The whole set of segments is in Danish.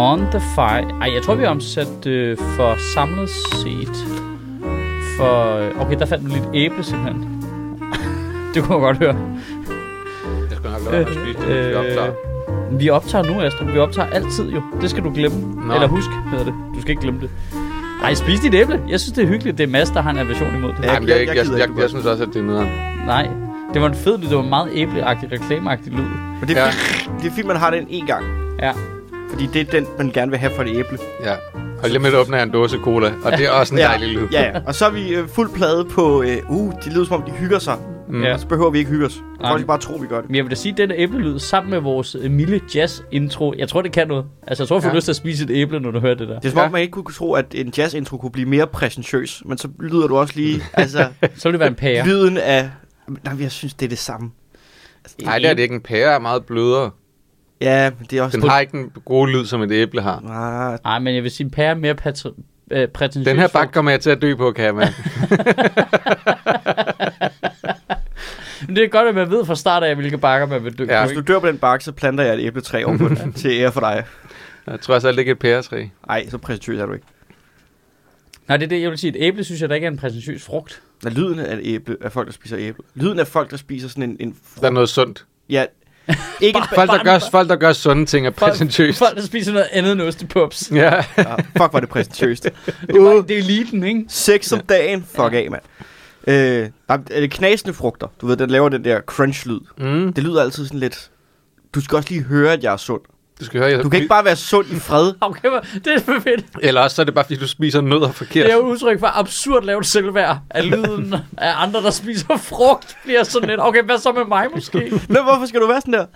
On the fire. Ej, jeg tror, vi har omsat øh, for samlet set. For... øh, Okay, der fandt du lidt æble simpelthen. det kunne jeg godt høre. Jeg skal nok lade være med at spise det, Øh, vi optager. Vi optager nu, Astrup. Vi optager altid jo. Det skal du glemme. Nå. Eller husk, hedder det. Du skal ikke glemme det. Nej, spis dit æble. Jeg synes, det er hyggeligt. Det er Mads, der har en aversion imod det. Ja. Ej, men jeg, jeg- jeg, jeg jeg, jeg, synes også, at det er nederen. Nej. Det var en fed lyd. Det var en meget æbleagtig, reklameagtig lyd. Men det er, Ja. ja. det er fint, man har den en gang. Ja. Fordi det er den, man gerne vil have for det æble. Ja. Hold lige med at åbne en dåse cola, og det er også en ja. dejlig lyd. Ja, ja. Og så er vi øh, fuld plade på... Øh, uh, det lyder som om, de hygger sig. Mm. Ja. Og så behøver vi ikke hygge os. Folk skal bare tro, vi gør det. Men jeg vil da sige, at denne æblelyd sammen med vores øh, milde jazz-intro, jeg tror, det kan noget. Altså, jeg tror, du får Ja. lyst til at spise et æble, når du hører det der. Det er som om, Ja. man ikke kunne tro, at en jazz-intro kunne blive mere præsentøs. Men så lyder du også lige... altså, Så vil det være en pære. lyden af... Nej, jeg synes, det er det samme. Nej, det er det ikke. En pære er meget blødere. Ja, men det er også... Den har ikke den gode lyd, som et æble har. Ah, Nej, men jeg vil sige, en pære er mere patri- øh, prætentiøs. Den her frugt. bakke kommer jeg til at dø på, kan jeg mærke. Men det er godt, at man ved fra start af, hvilke bakker man vil dø Ja. på, hvis du dør på den bakke, så planter jeg et æbletræ ovenpå den til ære for dig. Jeg tror også, at det ikke er et pæretræ. Nej, så præsentøs er du ikke. Nej, det er det, jeg vil sige. Et æble synes jeg da ikke er en prætentiøs frugt. Når lyden af et æble, af folk, der spiser æble. Lyden af folk, der spiser sådan en... en Der er noget sundt. Ja, ikke en, Folk, der gør, folk, der gør sunde ting, er præsentøst. Folk, der spiser noget andet end ostepops. Ja. ja, fuck, var det præsentøst. Det, var, det er eliten, ikke? Seks om dagen. Fuck af, mand. Øh, der er knasende frugter. Du ved, den laver den der crunch-lyd. Mm. Det lyder altid sådan lidt... Du skal også lige høre, at jeg er sund. Du skal høre, jeg Du kan ikke bare være sund i fred. Okay, det er for fedt. Eller også så er det bare, fordi du spiser nødder forkert. Det er jo udtryk for absurd lavt selvværd af lyden af andre, der spiser frugt. Bliver sådan lidt, okay, hvad så med mig måske? Nå, hvorfor skal du være sådan der?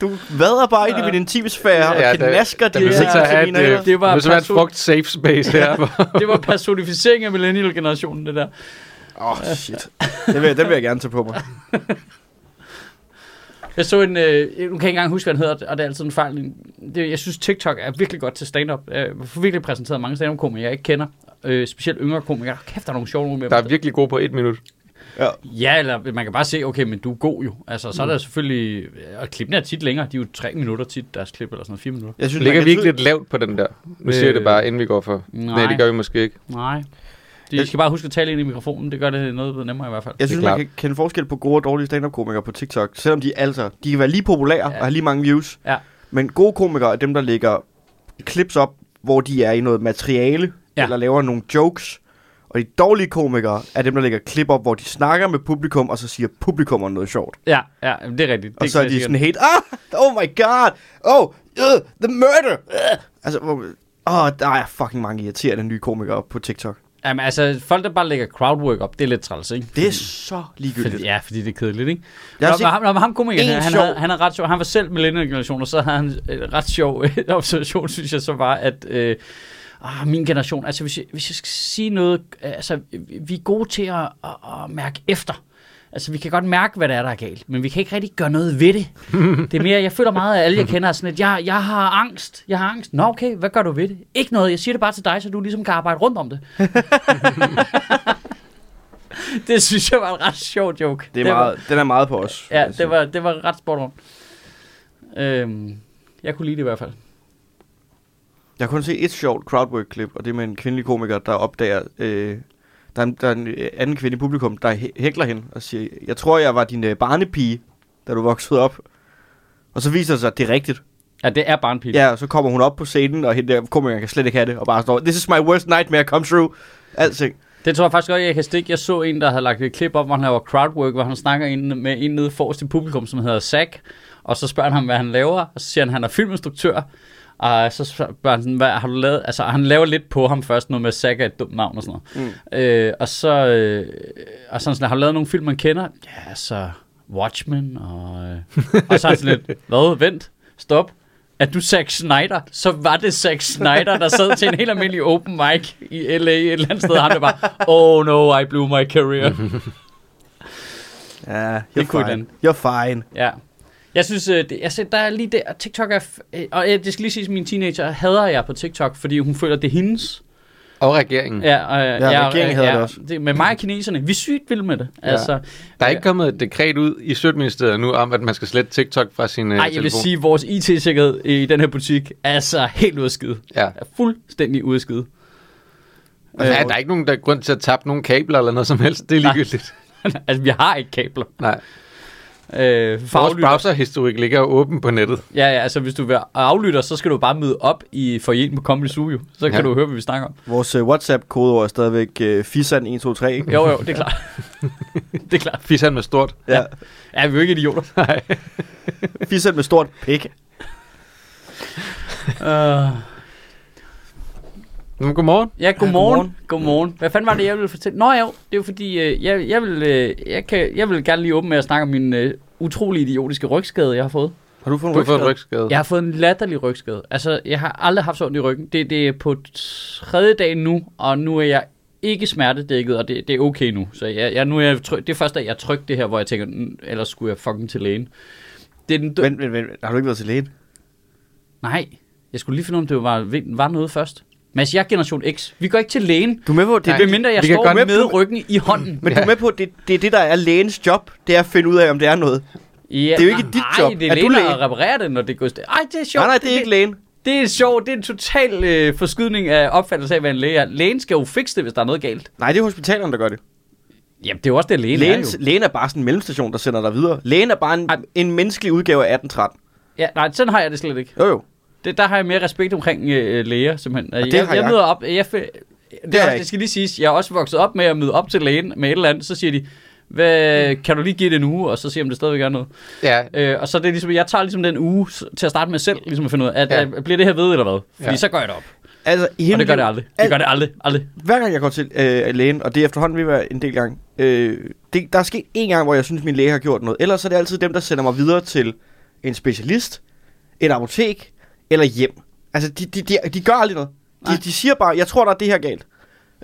Du vader bare ind i min intimsfære Ja, og knasker Der dine vil Ja, ja, til at have mine et, hænder. øh, Det var være et perso- frugt safe space her. Det var personificering af millennial-generationen, det der. Åh, oh, shit. Den vil, den vil jeg gerne tage på mig. Jeg så en, øh, nu kan jeg ikke engang huske, hvad den hedder, og det er altid en fejl. Det, jeg synes, TikTok er virkelig godt til stand-up. Jeg får virkelig præsenteret mange stand-up-komikere, jeg ikke kender. Øh, specielt yngre komikere. Kæft, der er nogle sjove nogle med Der er virkelig god på et minut. Ja. Ja, eller man kan bare se, okay, men du er god jo. Altså, så er der selvfølgelig... Og klippene er tit længere. De er jo tre minutter tit, deres klip, eller sådan noget, fire minutter. Jeg synes, Ligger vi ikke lidt lavt på den der? Nu siger jeg det Øh, bare, inden vi går for. Nej, nej. det gør vi måske ikke. Nej. De skal bare huske at tale ind i mikrofonen. Det gør det noget nemmere i hvert fald. Jeg synes, man kan kende forskel på gode og dårlige stand-up-komikere på TikTok. Selvom de altså, de kan være lige populære Ja. og have lige mange views. Ja. Men gode komikere er dem, der lægger clips op, hvor de er i noget materiale, Ja. eller laver nogle jokes. Og de dårlige komikere er dem, der lægger klip op, hvor de snakker med publikum, og så siger publikum noget sjovt. Ja, ja, det er rigtigt. Og det så er de sådan helt, ah, oh my god, oh, uh, the murder. Uh. Altså, åh, der er fucking mange irriterende nye komikere på TikTok. Jamen, altså, folk, der bare lægger crowdwork op, det er lidt træls, ikke? Det er så ligegyldigt. Fordi, ja, fordi det er kedeligt, ikke? Jeg har Nå, set men ham, nå, men ham komikeren, han, sjov- havde, han, er ret sjov. han var selv millennial-generation, og så havde han en ret sjov øh, observation, synes jeg så var, at øh, ah, min generation, altså hvis jeg, hvis jeg skal sige noget, øh, altså vi er gode til at, at, at mærke efter. Altså, vi kan godt mærke, hvad det er, der er galt, men vi kan ikke rigtig gøre noget ved det. det er mere, jeg føler meget, at alle, jeg kender, er sådan, at jeg, jeg har angst. Jeg har angst. Nå, okay, hvad gør du ved det? Ikke noget. Jeg siger det bare til dig, så du ligesom kan arbejde rundt om det. det synes jeg var en ret sjov joke. Det er var- meget, den er meget på os. Ja, sige. det var, det var ret spot on. Øhm, jeg kunne lide det i hvert fald. Jeg har kun set et sjovt crowdwork-klip, og det er med en kvindelig komiker, der opdager... Øh, der, er en, der er en anden kvinde i publikum, der hæ- hækler hende og siger, jeg tror, jeg var din øh, barnepige, da du voksede op. Og så viser det sig, at det er rigtigt. Ja, det er bare en pige. Ja, og så kommer hun op på scenen, og hende der komikeren kan slet ikke have det, og bare står, this is my worst nightmare come true. Alting. Det tror jeg faktisk godt, jeg kan stikke. Jeg så en, der havde lagt et klip op, hvor han laver crowdwork, hvor han snakker ind med en nede forrest i publikum, som hedder Zack. Og så spørger han ham, hvad han laver, og så siger han, at han er filminstruktør. Og så spørger han sådan, hvad har du lavet? Altså, han laver lidt på ham først, noget med Saga, et dumt navn og sådan noget. Mm. Øh, og så, øh, og sådan, sådan, har du lavet nogle film, man kender? Ja, så Watchmen, og, øh, og så er han sådan lidt, hvad, vent, stop. Er du Zack Snyder? Så var det Zack Snyder, der sad til en helt almindelig open mic i LA et eller andet sted, og han der bare, oh no, I blew my career. Ja, you're Det fine. You're fine. Ja. Jeg synes, øh, det, altså, der er lige der, TikTok er, øh, og øh, det skal lige sige, at min teenager hader jeg på TikTok, fordi hun føler, det er hendes. Og regeringen. Ja, og, ja, regeringen hader det også. Det, med mig og kineserne, vi er sygt vilde med det. Ja. Altså, Der er ikke kommet et dekret ud i Sødministeriet nu om, at man skal slette TikTok fra sin øh, ej, jeg vil sige, at vores IT-sikkerhed i den her butik er altså helt skide. Ja. Er fuldstændig skide. Altså, er der er ikke nogen der er grund til at tabe nogle kabler eller noget som helst. Det er Nej. ligegyldigt. altså, vi har ikke kabler. Nej. Øh, Vores browserhistorik ligger åben på nettet. Ja, ja, altså hvis du vil aflytte, så skal du bare møde op i forjen på Comedy Zoo. Så kan Ja. du høre, hvad vi snakker om. Vores uh, WhatsApp-kodeord er stadigvæk uh, fisan123, ikke? Jo, jo, det er klart. det er klart. Fisan med stort. Ja. Ja, vi er jo ikke idioter. Nej. Fisan med stort pik. Uh, Men godmorgen. ja, godmorgen. godmorgen. godmorgen. Hvad fanden var det, jeg ville fortælle? Nå jo, det er jo fordi, øh, jeg, jeg, vil, øh, jeg, kan, jeg vil gerne lige åbne med at snakke om min øh, utrolig idiotiske rygskade, jeg har fået. Har du fået en har fået en rygskade? rygskade. Jeg har fået en latterlig rygskade. Altså, jeg har aldrig haft så ondt i ryggen. Det, det er på tredje dag nu, og nu er jeg ikke smertedækket, og det, det er okay nu. Så jeg, jeg, nu er jeg tryg, det er første dag, jeg trykte det her, hvor jeg tænker, "Mm, ellers skulle jeg fucking til lægen. Det er den Vent, vent, vent. Har du ikke været til lægen? Nej, jeg skulle lige finde ud af, om det var, var noget først. Men altså, jeg er generation X. Vi går ikke til lægen, Du er med på, det, det er det, mindre jeg vi kan står med du- ryggen i hånden. men du er med på, det, det er det, der er lægens job. Det er at finde ud af, om det er noget. Ja, det er jo ikke dit nej, job. det er, Er du lægen, der læge? reparerer det, når det går sted. Ej, det er sjovt. Nej, nej, det er ikke lægen. Det er sjovt. Det er en total øh, forskydning af opfattelse af, hvad en læge er. Lægen skal jo fikse det, hvis der er noget galt. Nej, det er hospitalerne, der gør det. Jamen, det er jo også det, lægen, Lægen, er jo. lægen er bare sådan en mellemstation, der sender dig videre. Lægen er bare en, Ej. en menneskelig udgave af 1813. Ja, nej, sådan har jeg det slet ikke. Jo, jo. Det, der har jeg mere respekt omkring øh, læger, simpelthen. det jeg, har jeg jeg. møder op, jeg, det, det, jeg er, ikke. det skal lige siges, jeg er også vokset op med at møde op til lægen med et eller andet, så siger de, hvad, kan du lige give det en uge, og så de, om det stadigvæk er noget. Ja, Øh, og så er det ligesom, jeg tager ligesom den uge til at starte med selv, ligesom at finde ud af, at, Ja. ja. bliver det her ved, eller hvad? Fordi Ja. så gør jeg det op. Altså, i Og det gør det aldrig. Det alt- gør det aldrig. aldrig. Hver gang jeg går til øh, lægen, og det er efterhånden at være en del gange, øh, det, der er sket en gang, hvor jeg synes, min læge har gjort noget. Ellers er det altid dem, der sender mig videre til en specialist, et apotek eller hjem. Altså, de, de, de, de gør aldrig noget. De, Nej. de siger bare, jeg tror, der er det her galt.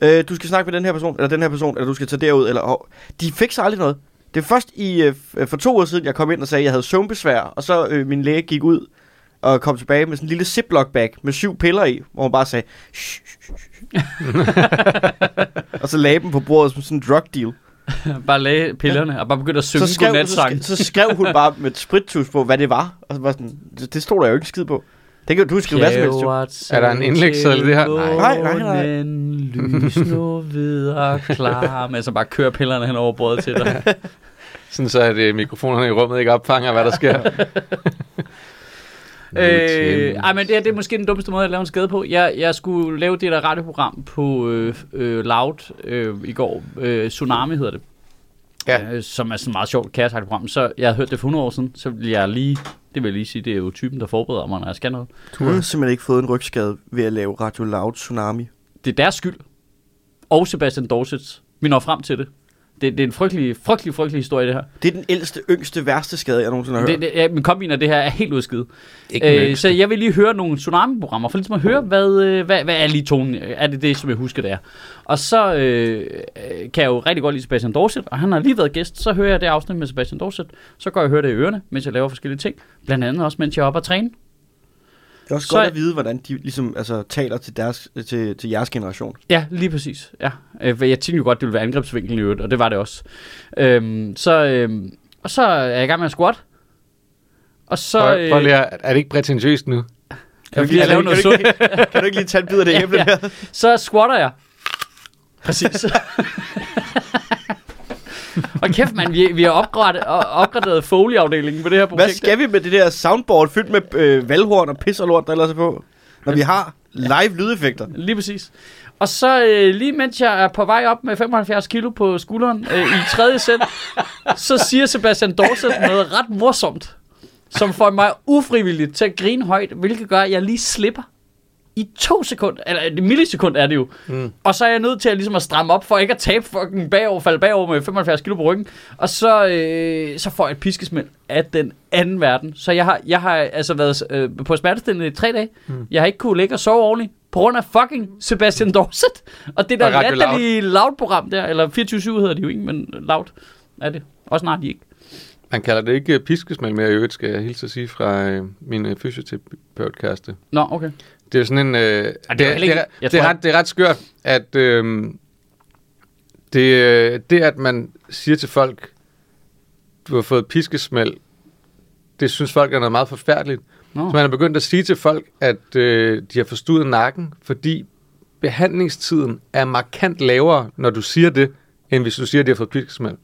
Øh, du skal snakke med den her person, eller den her person, eller du skal tage derud, eller... Oh. De fikser aldrig noget. Det er først i, øh, f- for to år siden, jeg kom ind og sagde, at jeg havde søvnbesvær, og så øh, min læge gik ud og kom tilbage med sådan en lille ziplock bag med syv piller i, hvor hun bare sagde, "Shh, shh, shh, shh." og så lagde dem på bordet som sådan en drug deal. bare lagde pillerne, og bare begyndte at synge Så skrev, så, skrev, så skrev hun bare med et sprittus på, hvad det var. Og så var sådan, det, det stod der jo ikke skid på. Det kan du skrive hvad som helst. jo. Er der en indlægsseddel det her? Nej, nej, nej. Men lys nu videre klar, men så bare kører pillerne hen over bordet til dig. sådan så at øh, mikrofonerne i rummet ikke opfanger, hvad der sker. øh, ej, men det, her, det er måske den dummeste måde at lave en skade på. Jeg, jeg skulle lave det der radioprogram på øh, øh, Loud øh, i går. Øh, Tsunami hedder det. Ja. Øh, som er sådan et meget sjovt kaosagtigt Så jeg havde hørt det for 100 år siden. Så vil jeg lige, det vil jeg lige sige, det er jo typen, der forbereder mig, når jeg skal noget. Du har simpelthen ikke fået en rygskade ved at lave Radio Loud Tsunami. Det er deres skyld. Og Sebastian Dorsets. Vi når frem til det. Det, det er en frygtelig, frygtelig, frygtelig historie, det her. Det er den ældste, yngste, værste skade, jeg nogensinde har hørt. Det, det, ja, min kombin af det her er helt udskidt. Øh, så jeg vil lige høre nogle Tsunami-programmer, for ligesom at høre, hvad, øh, hvad, hvad er lige tonen? Er det det, som jeg husker, det er? Og så øh, øh, kan jeg jo rigtig godt lide Sebastian Dorset, og han har lige været gæst. Så hører jeg det afsnit med Sebastian Dorset. Så går jeg og hører det i ørerne, mens jeg laver forskellige ting. Blandt andet også, mens jeg er oppe og træne. Det er også Så- godt at vide, hvordan de ligesom, altså, taler til, deres, til, til jeres generation. Ja, lige præcis. Ja. Øh, jeg tænkte jo godt, det ville være angrebsvinkelen i øvrigt, og det var det også. Øhm, så, øhm, og så er jeg i gang med at squat. Og så... Prøv, prøv øh, lige at, er det ikke prætentiøst nu? jeg vil lige lave noget kan, du ikke, kan du ikke lige tage en bid af det æble Ja. der? Så squatter jeg. Præcis. og kæft, mand, vi, vi har opgraderet, opgraderet Foley-afdelingen på det her projekt. Hvad skal vi med det der soundboard fyldt med øh, valghorn og pis og lort, der ellers er på? Når vi har live lydeffekter. Lige præcis. Og så øh, lige mens jeg er på vej op med 75 kilo på skulderen øh, i tredje sæt, så siger Sebastian Dorset noget ret morsomt. som får mig ufrivilligt til at grine højt, hvilket gør, at jeg lige slipper i to sekunder, eller et millisekund er det jo. Mm. Og så er jeg nødt til at, ligesom at stramme op, for ikke at tabe fucking bagover, falde bagover med 75 kilo på ryggen. Og så, øh, så får jeg et piskesmæld af den anden verden. Så jeg har, jeg har altså været øh, på smertestillende i tre dage. Mm. Jeg har ikke kunne ligge og sove ordentligt. På grund af fucking Sebastian Dorset. Og det der latterlige loud-program der, eller 24-7 hedder det jo ikke, men loud er det. Også snart de ikke. Man kalder det ikke piskesmæld mere i øvrigt, skal jeg hilse at sige fra øh, min øh, fysioterapeutkæreste. Nå, okay. Det er sådan en... Øh, det, er det, er, ikke- det, er ret, det er ret skørt, at øh, det, det, at man siger til folk, du har fået piskesmæld, det synes folk er noget meget forfærdeligt. Nå. Så man er begyndt at sige til folk, at øh, de har forstået nakken, fordi behandlingstiden er markant lavere, når du siger det, end hvis du siger, at de har fået piskesmæld.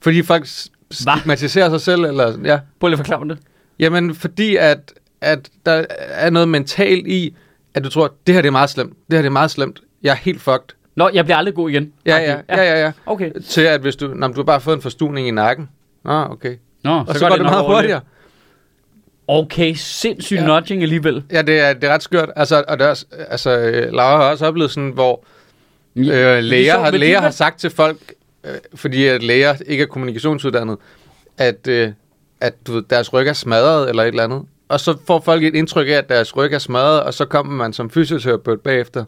Fordi folk stigmatiserer sig selv, eller ja. Prøv lige at forklare det. Jamen, fordi at, at der er noget mentalt i, at du tror, det her det er meget slemt, det her det er meget slemt, jeg er helt fucked. Nå, jeg bliver aldrig god igen. Ja, ja, ja, ja, ja. Okay. Til at hvis du, når du har bare fået en forstuning i nakken, ah, okay. Nå, Og så, så går det, nok meget hurtigere. Okay, sindssygt Ja. nudging alligevel. Ja, det er, det er ret skørt. Altså, og det er også, altså, Laura har også oplevet sådan, hvor øh, læger, har, læger har sagt til folk, øh, fordi at læger ikke er kommunikationsuddannet, at, øh, at du ved, deres ryg er smadret eller et eller andet. Og så får folk et indtryk af, at deres ryg er smadret, og så kommer man som fysioterapeut bagefter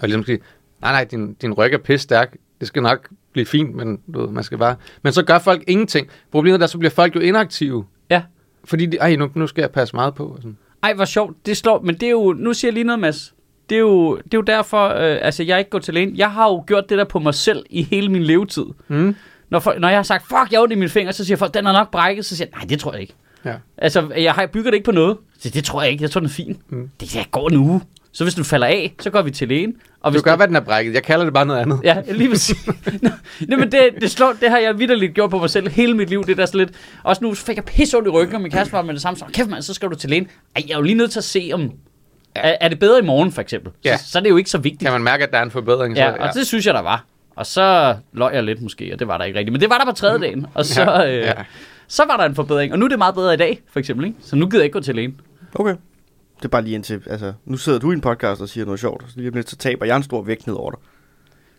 og ligesom siger, nej, nej, din, din ryg er pisse stærk. Det skal nok blive fint, men du ved, man skal bare... Men så gør folk ingenting. Problemet er, så bliver folk jo inaktive. Ja. Fordi, de, ej, nu, nu skal jeg passe meget på. Og sådan. Ej, hvor sjovt. Det slår, men det er jo, nu siger jeg lige noget, Mads. Det er jo, det er jo derfor, øh, altså jeg ikke gået til lægen. Jeg har jo gjort det der på mig selv i hele min levetid. Mm. Når, folk, når jeg har sagt, fuck, jeg har i mine fingre, så siger folk, den er nok brækket. Så siger jeg, nej, det tror jeg ikke. Ja. Altså, jeg, har, jeg bygger det ikke på noget. Så det tror jeg ikke. Jeg tror, den er fin. Mm. Det jeg går en uge. Så hvis du falder af, så går vi til lægen. Og Du hvis gør, hvad den er brækket. Jeg kalder det bare noget andet. Ja, lige præcis. Nå, men det, det, slår, det har jeg vidderligt gjort på mig selv hele mit liv. Det der så lidt. Også nu fik jeg pisse ondt i ryggen, og min kæreste var med det samme. Så kæft mand, så skal du til lægen. Ej, jeg er jo lige nødt til at se om... Er, er det bedre i morgen, for eksempel? Ja. Så, så er det jo ikke så vigtigt. Kan man mærke, at der er en forbedring? Ja, så, og det synes jeg, der var. Og så løg jeg lidt måske, og det var der ikke rigtigt. Men det var der på tredje dagen. Og så, Ja, øh, ja. Så var der en forbedring. Og nu er det meget bedre i dag, for eksempel. Ikke? Så nu gider jeg ikke gå til lægen. Okay. Det er bare lige indtil, altså, nu sidder du i en podcast og siger noget sjovt, så lige om lidt, så taber jeg en stor vægt ned over dig.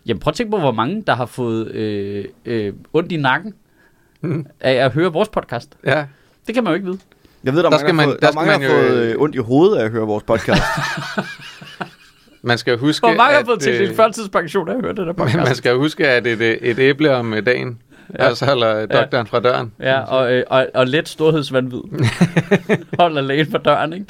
Jamen prøv at tænke på, hvor mange, der har fået øh, øh, ondt i nakken Mm. af at høre vores podcast. ja. Det kan man jo ikke vide. Jeg ved, der, Der der, skal mange, man- der der, skal mange, der man har fået øh, øh, ondt i hovedet af at høre vores podcast. Man skal huske, Hvor mange har at, fået til øh, en førtidspension af at høre det der podcast? Man skal huske, at et, øh, et æble om øh, dagen, ja. altså holder doktoren fra døren. Ja, og, øh, og, og let storhedsvandvid. Holder lægen på døren, ikke?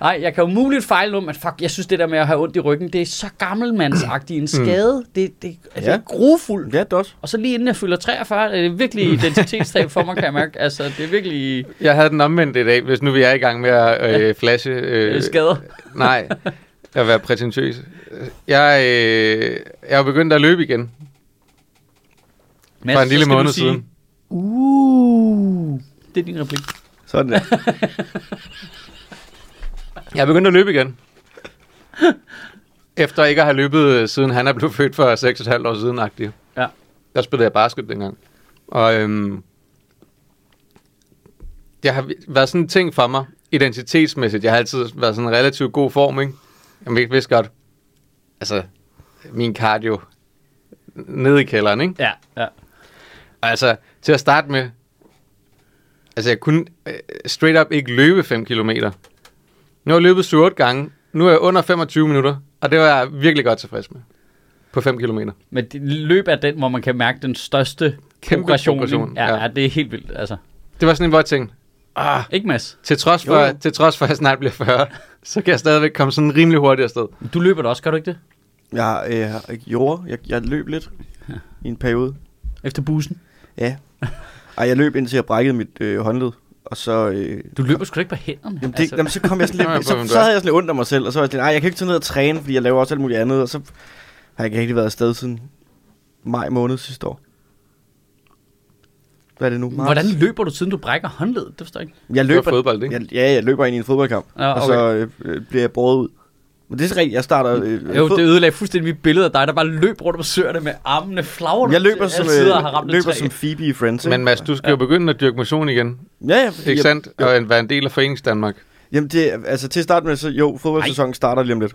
Nej, jeg kan jo muligt fejle nu, men fuck, jeg synes det der med at have ondt i ryggen, det er så gammelmandsagtigt en skade. Det, det, det Ja. er grufuldt. ja, det er også. Og så lige inden jeg fylder 43, er det virkelig identitetstab for mig, kan jeg mærke. Altså, det er virkelig Jeg havde den omvendt i dag, hvis nu vi er i gang med at øh, flashe. Øh, øh, skader. Nej, at være prætentiøs. Jeg, øh, jeg er begyndt at løbe igen Mads, for en lille måned sige, siden. Uh, det er din replik. Sådan der. Jeg er begyndt at løbe igen. Efter ikke at have løbet, øh, siden han er blevet født for 6,5 år siden. -agtigt. Ja. Der spillede jeg basket dengang. Og øhm, det har været sådan en ting for mig, identitetsmæssigt. Jeg har altid været sådan en relativt god form, ikke? Jeg vidste godt, altså, min cardio nede i kælderen, ikke? Ja, ja. Altså, til at starte med, altså jeg kunne øh, straight up ikke løbe 5 kilometer. Nu har jeg løbet 7-8 gange, nu er jeg under 25 minutter, og det var jeg virkelig godt tilfreds med. På 5 kilometer. Men det, løb er den, hvor man kan mærke den største Kæmpe progression. progression? Ja, ja. ja. ja, det er helt vildt. Altså, Det var sådan en, hvor jeg tænkte, ah, ikke Mads? til trods, for, Jo, jo. til trods for, at jeg snart bliver 40, så kan jeg stadigvæk komme sådan rimelig hurtigt afsted. Du løber da også, gør du ikke det? Jeg øh, har- gjorde, jeg, jeg løb lidt i en periode. Efter bussen. Ja. Ej, jeg løb indtil jeg brækkede mit øh, håndled. Og så, øh, Du løber sgu ikke på hænderne. jamen, det, altså. jamen, så kom jeg sådan lidt, så, så havde jeg sådan lidt ondt af mig selv, og så var jeg sådan, nej, jeg kan ikke tage ned og træne, fordi jeg laver også alt muligt andet, og så har jeg ikke rigtig været afsted siden maj måned sidste år. Hvad er det nu? Marts? Hvordan løber du, siden du brækker håndledet? Det forstår jeg ikke. Jeg løber, fodbold, ikke? jeg, ja, jeg løber ind i en fodboldkamp, Ja, og så øh, bliver jeg båret ud Men det er rigtigt, jeg starter... Øh, Jo, det ødelagde fuldstændig mit billede af dig, der bare løb rundt på søerne med armene flagrende. jeg løber som, øh, løber træ. som Phoebe i Friends? Men Mads, du skal jo begynde at dyrke motion igen. Ja, ja. fordi Ikke jeg- sandt? Og en- være en del af Forenings Danmark. Jamen, det, altså til at starte med, så jo, fodboldsæsonen starter lige om lidt.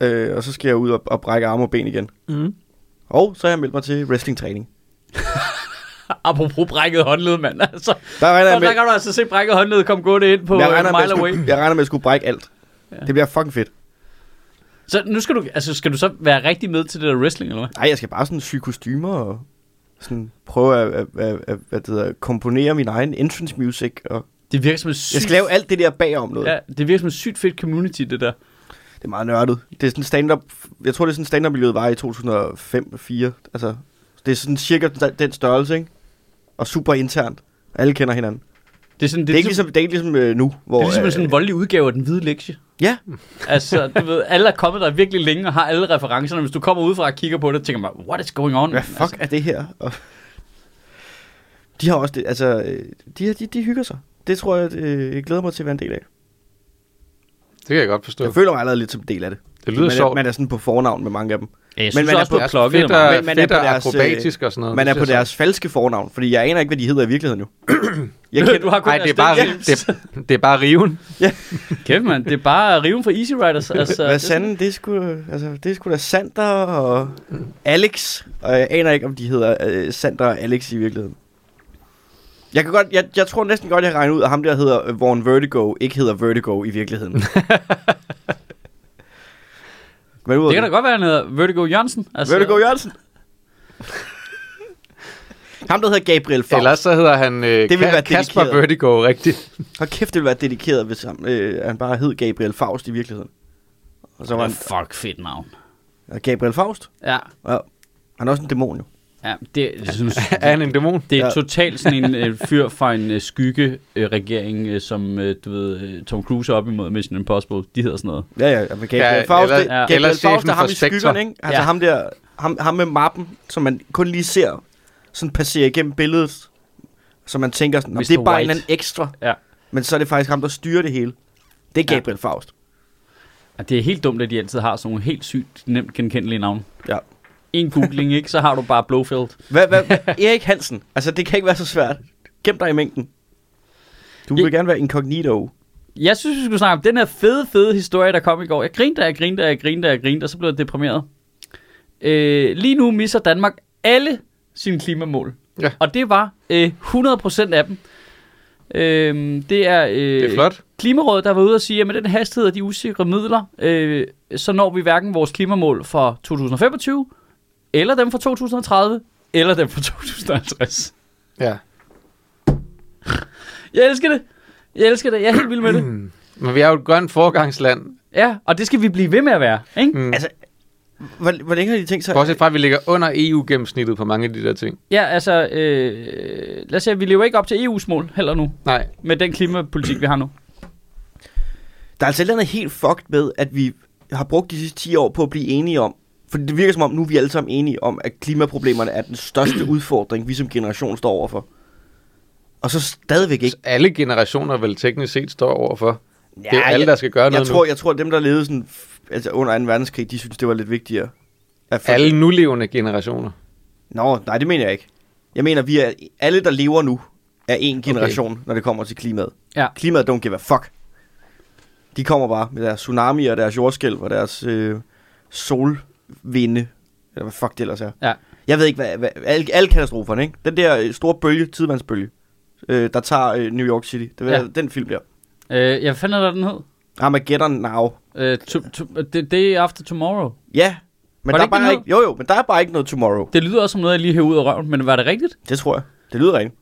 Øh, og så skal jeg ud og, og brække arme og ben igen. Mm. Og så har jeg meldt mig til wrestlingtræning. Apropos brækket håndled, mand. Altså, Der regner jeg med, der kan du altså se brækket håndled komme gående ind på jeg uh, regner med, Mile Away. jeg regner med at skulle brække alt. Ja. Det bliver fucking fedt. Så nu skal du, altså, skal du så være rigtig med til det der wrestling, eller hvad? Nej, jeg skal bare sådan sy kostymer og sådan prøve at, at, at, at hvad det hedder, komponere min egen entrance music. Og Det virker som et sygt, jeg skal lave alt det der bagom noget. Ja, det virker som et sygt fedt community, det der. Det er meget nørdet. Det er sådan stand-up... Jeg tror, det er sådan stand-up-miljøet var i 2005-2004. Altså, det er sådan cirka den- størrelse, ikke? Og super internt. Alle kender hinanden. Det er, sådan, Det er ikke ligesom, det er ikke ligesom øh, nu, hvor... det er ligesom øh, sådan en voldelig udgave af den hvide lektie. Ja, Altså, du ved, alle er kommet der virkelig længe og har alle referencerne. Hvis du kommer udefra og kigger på det, tænker man, what is going on? hvad fuck er det her? Og de har også det, altså, de, de, de hygger sig. Det tror jeg, øh, jeg glæder mig til at være en del af. Det kan jeg godt forstå. Jeg føler mig allerede lidt som en del af det. Det lyder man, er, sjovt. man er sådan på fornavn med mange af dem. Ja, jeg Men man er på- har klokket fedt man er på deres, øh, akrobatisk og sådan noget. Man Det er på deres falske fornavn, fordi jeg aner ikke, hvad de hedder i virkeligheden jo. jeg Du har kun Nej, det er, bare, det, det er bare riven. Kæft, mand. Det er bare riven for Easy Riders. Altså, Hvad det- sanden, det er sgu, altså, det er sgu da Sander og Alex. Og jeg aner ikke, om de hedder øh, Sander og Alex i virkeligheden. Jeg, kan godt, jeg, jeg tror næsten godt, jeg kan regne ud, at ham der hedder øh, Vaughn Vertigo, ikke hedder Vertigo i virkeligheden. Hvad Det kan da godt være, han hedder Vertigo Jørgensen. Altså, Vertigo Jørgensen. ham, der hedder Gabriel Faust. Ellers så hedder han øh, Det vil Ka- være Kasper dedikeret. Vertigo, rigtigt. Hold kæft, det ville være dedikeret, hvis han, øh, han bare hed Gabriel Faust i virkeligheden. Og så var Det han er fuck fedt navn. Gabriel Faust. Ja, Ja. Han er også en dæmon jo. Ja det, jeg synes, Er han en dæmon? det er Ja. totalt sådan en øh, fyr fra en øh, skygge-regering, øh, som øh, du ved, øh, Tom Cruise er op imod Mission Impossible. De hedder sådan noget. Ja, ja, men Gabriel Ja, ja, Faust, eller- det, ja. Gabriel Faust er ham i skyggerne, ikke? Altså Ja. ham der, ham, ham med mappen, som man kun lige ser, sådan passerer igennem billedet, så man tænker sådan, "Nå, det er bare en White. anden ekstra. Ja. Men så er det faktisk ham, der styrer det hele. Det er Ja. Gabriel Faust. Og det er helt dumt, at de altid har sådan nogle helt sygt nemt genkendelige navne. Ja. En googling, ikke? Så har du bare Blofeld. Hvad, hvad, Erik Hansen. Altså, det kan ikke være så svært. Gem dig i mængden. Du vil Ja. gerne være incognito. Jeg synes, vi skulle snakke om den her fede, fede historie, der kom i går. Jeg grinte, jeg grinte, jeg grinte, jeg grinte, og så blev jeg deprimeret. Øh, lige nu misser Danmark alle sine klimamål. Ja. Og det var øh, 100% af dem. Øh, det er, øh, Det er flot. Klimarådet, der var ude og sige, at med den hastighed af de usikre midler, øh, så når vi hverken vores klimamål for 2025, eller dem for 2030, eller dem for 2050. Ja. Jeg elsker det. Jeg elsker det. Jeg er helt vild med det. Men vi er jo et grønt forgangsland. Ja, og det skal vi blive ved med at være. Ikke? Mm. Altså, hvor, hvor længe har de tænkt sig? Bortset fra, at vi ligger under EU-gennemsnittet på mange af de der ting. Ja, altså, øh, lad os se, vi lever ikke op til EU's mål heller nu, Nej. med den klimapolitik, vi har nu. Der er altså et eller andet helt fucked med, at vi har brugt de sidste 10 år på at blive enige om, for det virker som om, nu er vi alle sammen enige om, at klimaproblemerne er den største udfordring, vi som generation står overfor. Og så stadigvæk ikke. Så alle generationer vel teknisk set står overfor. Ja, det er alle, jeg, der skal gøre jeg noget tror, jeg tror, at dem, der levede sådan, altså under 2. verdenskrig, de synes, det var lidt vigtigere. At nu. for- Alle nulevende generationer. Nå, nej, det mener jeg ikke. Jeg mener, vi er, alle, der lever nu, er en generation, okay. når det kommer til klimaet. Ja. Klimaet don't give a fuck. De kommer bare med deres tsunami og deres jordskælv og deres øh, solvinde, eller hvad fuck det ellers er. Ja. Jeg ved ikke, hvad, hvad alle, alle katastroferne, ikke? Den der øh, store bølge, tidsvandsbølge, øh, der tager øh, New York City. Det er Ja. den film der. Øh, jeg fandt hvad den hed. Armageddon Now. Øh, to, to, the day after tomorrow. Ja, men Var der det er ikke bare ikke, jo jo, men der er bare ikke noget tomorrow. Det lyder også som noget, jeg lige hæver ud af røven, men var det rigtigt? Det tror jeg. Det lyder rigtigt.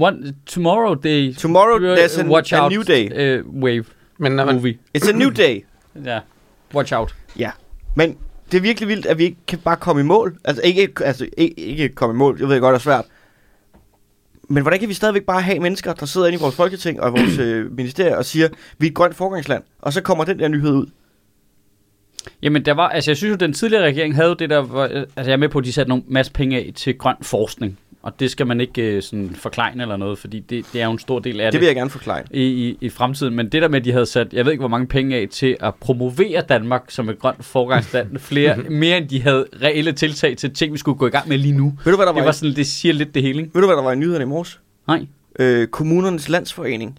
One, tomorrow day. Tomorrow, there's a, Watch a out, new day. Uh, wave Men når man, movie. It's a new day. Ja. Watch out. Ja, men det er virkelig vildt, at vi ikke kan bare komme i mål. Altså ikke, altså, ikke, ikke komme i mål, jeg ved godt, det er svært. Men hvordan kan vi stadigvæk bare have mennesker, der sidder inde i vores folketing og i vores øh, ministerier og siger, vi er et grønt forgangsland, og så kommer den der nyhed ud. Jamen, der var, altså jeg synes jo, den tidligere regering havde det der, øh, altså jeg er med på, at de satte nogle masse penge af til grøn forskning. Og det skal man ikke øh, sådan forklejne eller noget, fordi det, det er jo en stor del af Det det, vil jeg gerne forklare. i, i, i fremtiden. Men det der med, at de havde sat, jeg ved ikke hvor mange penge af til at promovere Danmark som et grønt forgangsland, flere, mere end de havde reelle tiltag til ting, vi skulle gå i gang med lige nu. Ved du, hvad der var, Det i- var sådan, det siger lidt det hele, ikke? ved du, hvad der var i nyhederne i morges? Nej. Øh, kommunernes landsforening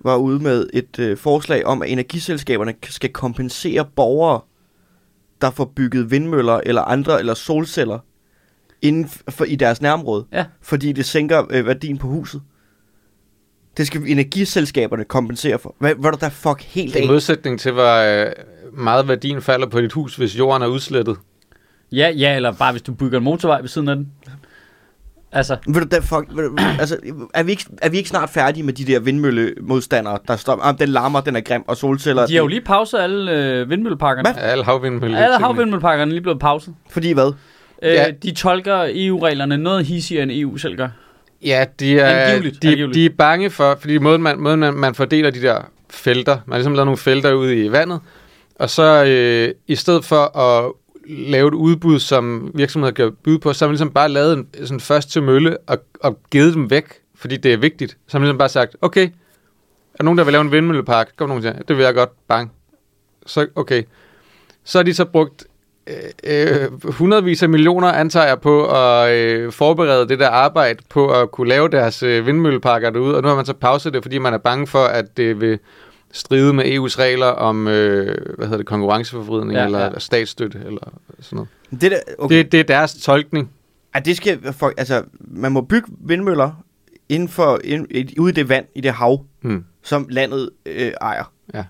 var ude med et øh, forslag om, at energiselskaberne skal kompensere borgere, der får bygget vindmøller eller andre eller solceller inden for, i deres nærområde, Ja. fordi det sænker øh, værdien på huset. Det skal energiselskaberne kompensere for. Hvad, hvad er der der fuck helt I af? modsætning til, hvor øh, meget værdien falder på dit hus, hvis jorden er udslettet. Ja, ja, eller bare hvis du bygger en motorvej ved siden af den. Altså, Ved du, der fuck, ved du, altså, er, vi ikke, er vi ikke snart færdige med de der vindmøllemodstandere, der står, ah, den larmer, den er grim, og solceller... de har jo lige pauset alle øh, vindmølleparkerne. Hvad? Alle havvindmøller. Alle havvindmølleparkerne er lige blevet pauset. Fordi hvad? Øh, Ja. De tolker EU-reglerne noget hissigere end EU selv gør. Ja, de er, Angiveligt, de, angiveligt. de er bange for, fordi måden man, måden man, man fordeler de der felter, man har ligesom lavet nogle felter ude i vandet, og så øh, i stedet for at lave et udbud, som virksomheder kan byde på, så har man ligesom bare lavet en sådan først til mølle og, og givet dem væk, fordi det er vigtigt. Så har man ligesom bare sagt, okay, er der nogen, der vil lave en vindmøllepark? Kom nogen til, det vil jeg godt, bang. Så okay. Så har de så brugt øh, øh, hundredvis af millioner, antager jeg, på at øh, forberede det der arbejde på at kunne lave deres øh, vindmølleparker derude, og nu har man så pauset det, fordi man er bange for, at det vil stride med EU's regler om, øh, hvad hedder det, konkurrenceforvridning Ja, ja, eller, ja. statsstøtte eller sådan noget. Det, der, okay. Det, det er deres tolkning. At det skal, for, altså, man må bygge vindmøller inden for, ind, i- ude i det vand, i det hav, Hmm. som landet øh, ejer. Ja.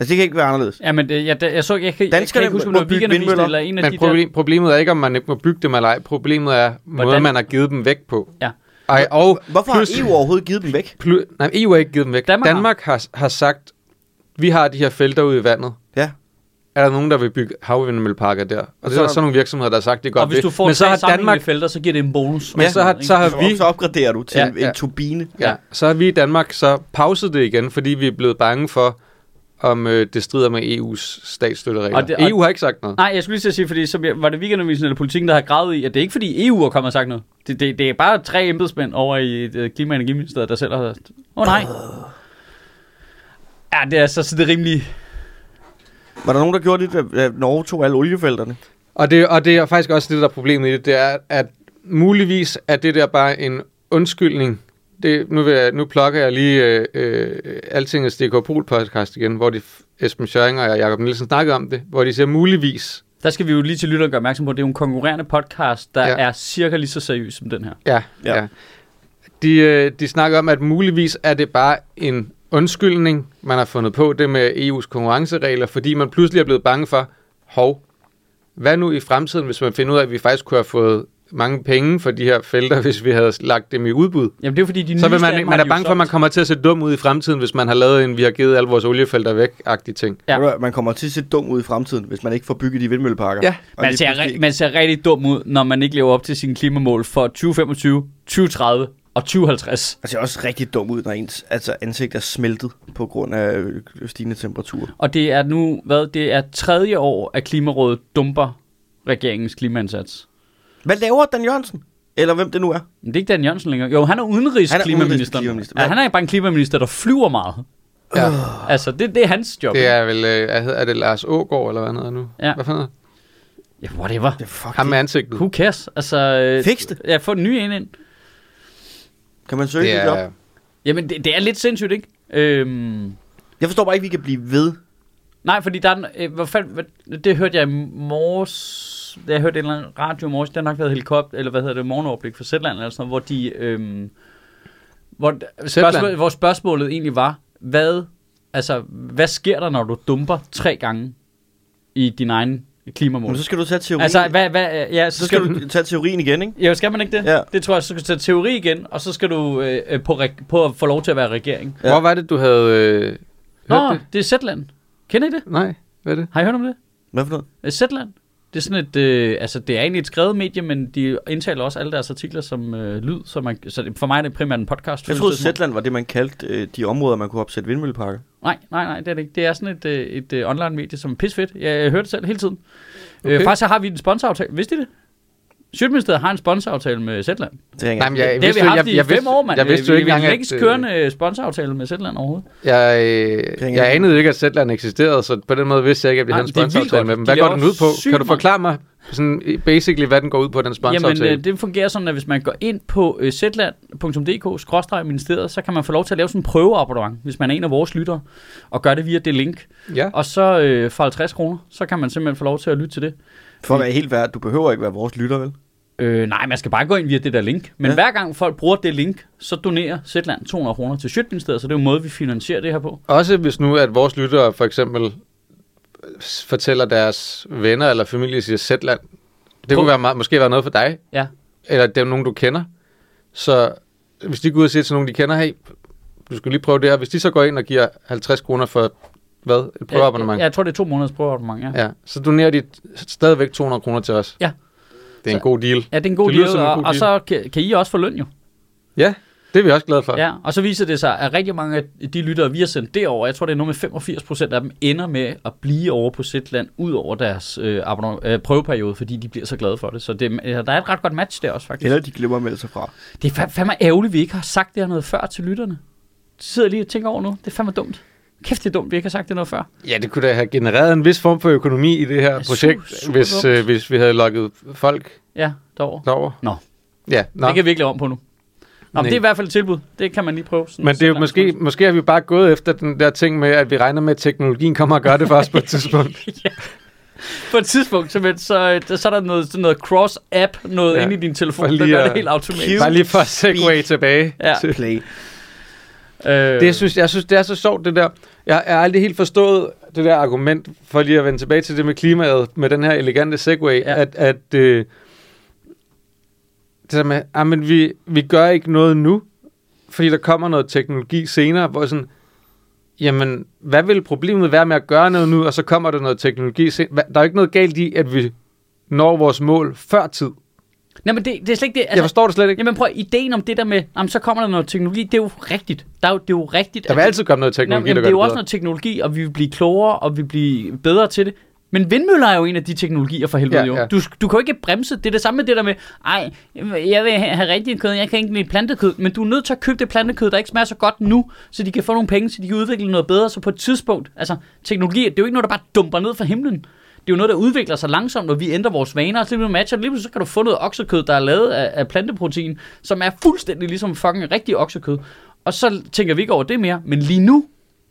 Altså, det kan ikke være anderledes. Ja, men det, jeg, jeg, så, jeg, kan, jeg kan ikke huske, om det var bygge weekendavisen vindmøller, eller en af Men de der... problem, problemet er ikke, om man ikke må bygge dem eller ej. Problemet er måden, Hvordan- man har givet dem væk på. Ja. Ej, og Hvorfor plus- har EU overhovedet givet dem væk? Plu- nej, EU har ikke givet dem væk. Danmark Danmark, har. Har, sagt, vi har de her felter ude i vandet. Ja. Er der nogen, der vil bygge havvindmølleparker der? Og, og det så- er der så nogle virksomheder, der har sagt, det er godt Og hvis du får Men så har Danmark, felter, så giver det en bonus. Men så har- så har vi- så opgraderer du til Ja, ja, en ja. turbine. ja, så har vi i Danmark så pauset det igen, fordi vi er blevet bange for, om øh, det strider med EU's statsstøtteregler. Og det- og- EU har ikke sagt noget. Nej, jeg skulle lige til at sige, fordi så var det weekendavisen eller politikken, der har gravet i, at det er ikke fordi EU har kommet og sagt noget. Det, det, det er bare tre embedsmænd over i uh, Klima- og Energiministeriet, der selv har sagt, åh oh, nej. Ja, det er så, så det er rimelig... Var der nogen, der gjorde det, da Norge tog alle oliefelterne? Og det, og det er faktisk også det, der er problemet i det, det er, at muligvis er det der bare en undskyldning. Det, nu, vil jeg, nu plukker jeg lige øh, øh, Altingets DK Pol podcast igen, hvor de, Esben Schøring og Jakob Nielsen snakkede om det, hvor de siger muligvis, Der skal vi jo lige til lytteren gøre opmærksom på, at det er jo en konkurrerende podcast, der ja. Er cirka lige så seriøs som den her. ja, Ja. ja. ja. De, øh, de snakker om, at muligvis er det bare en undskyldning, man har fundet på det med EU's konkurrenceregler, fordi man pludselig er blevet bange for, hov, hvad nu i fremtiden, hvis man finder ud af, at vi faktisk kunne have fået mange penge for de her felter, hvis vi havde lagt dem i udbud? Jamen det er fordi, de Så vil man, man er bange for, at man kommer til at se dum ud i fremtiden, hvis man har lavet en, vi har givet alle vores oliefelter væk-agtige ting. Ja. Man kommer til at se dum ud i fremtiden, hvis man ikke får bygget de vindmølleparker. Ja. Og Man ser, pludselig- man ser rigtig dum ud, når man ikke lever op til sine klimamål for 2025, 2030 og 2050. Man ser også rigtig dum ud, når ens altså, ansigt er smeltet på grund af øh, stigende temperaturer. Og det er nu, hvad, det er tredje år, at Klimarådet dumper regeringens klimaindsats. Hvad laver Dan Jørgensen? Eller hvem det nu er? Men det er ikke Dan Jørgensen længere. Jo, han er udenrigs Han er klimaminister. udenrigsklimaminister. Ja, han er bare en klimaminister, der flyver meget. Ja. Altså, det, det er hans job. Det er vel, øh, hvad hedder- er det Lars Ågaard, eller hvad han hedder nu? Ja. Hvad fanden? Ja, whatever. Det er fuck Ham med ansigtet. Who cares? Altså, øh, Fix det. Ja, få en ny en ind. Kan man søge Det det job? er, Jamen, det, det er lidt sindssygt, ikke? Øhm, Jeg forstår bare ikke, at vi kan blive ved. nej, fordi der er, øh, hvad fanden, hvad, det hørte jeg i morges, da jeg hørte en eller anden radio i morges, det har nok været helikopter, eller hvad hedder det, morgenoverblik for Zetland, eller sådan noget, hvor de, øhm, hvor, spørgsmål, hvor spørgsmålet egentlig var, hvad, altså, hvad sker der, når du dumper tre gange i din egen klimamål? Men så skal du tage teorien. Altså, hvad, hvad, ja, så, så skal du tage teorien igen, ikke? Ja, skal man ikke det? Ja. Det tror jeg, så skal du tage teori igen, og så skal du øh, øh, på, på at få lov til at være regering. Ja. Hvor var det, du havde øh, hørt Nå, det? det er Zetland. Kender I det? Nej, hvad er det? Har I hørt om det? Hvad for noget? Øh, Zetland. Det er sådan et, øh, altså det er egentlig et skrevet medie, men de indtaler også alle deres artikler som øh, lyd, så, man, så for mig er det primært en podcast. Jeg troede. Zetland var det, man kaldte øh, de områder, man kunne opsætte vindmølleparker. Nej, nej, nej, det er det ikke. Det er sådan et, øh, et øh, online medie, som er pisfedt. Jeg, jeg hører det selv hele tiden. Okay. Okay. Øh, faktisk så har vi en sponsoraftale. Vidste I det? Sjøtministeriet har en sponsoraftale med Zetland. Det ringer. Nej, men jeg, det har vi vidste jo- haft jeg, i jeg fem vidste, år, mand. Jeg vidste jo vi, ikke vi, engang, vi at... ikke øh, kørende sponsoraftale med Zetland overhovedet. Jeg, øh, jeg anede ikke, at Zetland eksisterede, så på den måde vidste jeg ikke, at vi havde en er sponsoraftale med dem. De Hvad går laver den ud på? Kan du forklare mig sådan basically, hvad den går ud på, den Jamen, sponsoraftale? øh, det fungerer sådan, at hvis man går ind på øh, zland.dk-ministeriet, så kan man få lov til at lave sådan en prøveabonnement, hvis man er en af vores lyttere, og gør det via det link. Ja. Og så øh, for 50 kroner, så kan man simpelthen få lov til at lytte til det. For at være helt værd, du behøver ikke være vores lytter, vel? Øh, nej, man skal bare gå ind via det der link. Men Ja. hver gang folk bruger det link, så donerer Zetland 200 kroner til Sjøtministeriet, så det er jo en måde, vi finansierer det her på. Også hvis nu, at vores lyttere for eksempel fortæller deres venner eller familie siger Zetland. Det Prøv- kunne være, meget- måske være noget for dig, Ja. eller det er nogen, du kender. Så hvis de går ud og siger til nogen, de kender, hey, du skal lige prøve det her. Hvis de så går ind og giver 50 kroner for, hvad, et prøveabonnement, Ja, jeg tror, det er to måneders prøveabonnement, ja. ja. så donerer de stadigvæk 200 kroner til os. Ja. Det er en Så- god deal. Ja, det er en god Det deal, som en og, god og deal. så kan, kan I også få løn jo. Ja, det er vi også glade for. Ja, og så viser det sig, at rigtig mange af de lyttere, vi har sendt derover, jeg tror, det er noget med 85 procent af dem, ender med at blive over på Zetland, ud over deres øh, øh, prøveperiode, fordi de bliver så glade for det. Så det, øh, der er et ret godt match der også, faktisk. Eller de glemmer at melde sig fra. Det er fa- fandme ærgerligt, at vi ikke har sagt det her noget før til lytterne. Det sidder lige og tænker over nu. Det er fandme dumt. Kæft, det er dumt, vi ikke har sagt det noget før. Ja, det kunne da have genereret en vis form for økonomi i det her Ja, su- projekt, super hvis, øh, hvis vi havde lukket folk Ja, derovre. derover. Nå. Ja, nå. Det kan vi ikke lave om på nu. Nå, men Nej. det er i hvert fald et tilbud. Det kan man lige prøve. Sådan Men det er jo måske, måske har vi bare gået efter den der ting med, at vi regner med, at teknologien kommer og gør det for os på et tidspunkt. På et tidspunkt, så, så, så, så er der noget, sådan noget cross-app, noget Ja, ja, inde i din telefon, der gør det helt automatisk. Bare lige for at segway tilbage. Ja. til- Play. Øh, Det, jeg, synes, jeg synes, det er så sjovt, det der. Jeg jeg har aldrig helt forstået det der argument, for lige at vende tilbage til det med klimaet, med den her elegante segway, Ja. at, at øh, det der med, ah, men vi, vi gør ikke noget nu, fordi der kommer noget teknologi senere, hvor sådan, jamen, hvad vil problemet være med at gøre noget nu, og så kommer der noget teknologi senere? Der er jo ikke noget galt i, at vi når vores mål før tid. Nej, men det, det er slet ikke det. Altså, jeg forstår det slet ikke. Jamen prøv, ideen om det der med, jamen, så kommer der noget teknologi, det er jo rigtigt. Der er jo, det er jo rigtigt. Der vil at- altid komme noget teknologi, jamen, der det er jo gør også noget teknologi, og vi vil blive klogere, og vi vil blive bedre til det. Men vindmøller er jo en af de teknologier for helvede Ja, jo. ja. Du, du kan jo ikke bremse. Det er det samme med det der med, ej, jeg vil have, have rigtig kød, jeg kan ikke lide plantekød. Men du er nødt til at købe det plantekød, der ikke smager så godt nu, så de kan få nogle penge, så de kan udvikle noget bedre. Så på et tidspunkt, altså teknologi, det er jo ikke noget, der bare dumper ned fra himlen. Det er jo noget, der udvikler sig langsomt, og vi ændrer vores vaner. Og så lige matcher lige pludselig så kan du få noget oksekød, der er lavet af, af planteprotein, som er fuldstændig ligesom fucking rigtig oksekød. Og så tænker vi ikke over det mere. Men lige nu,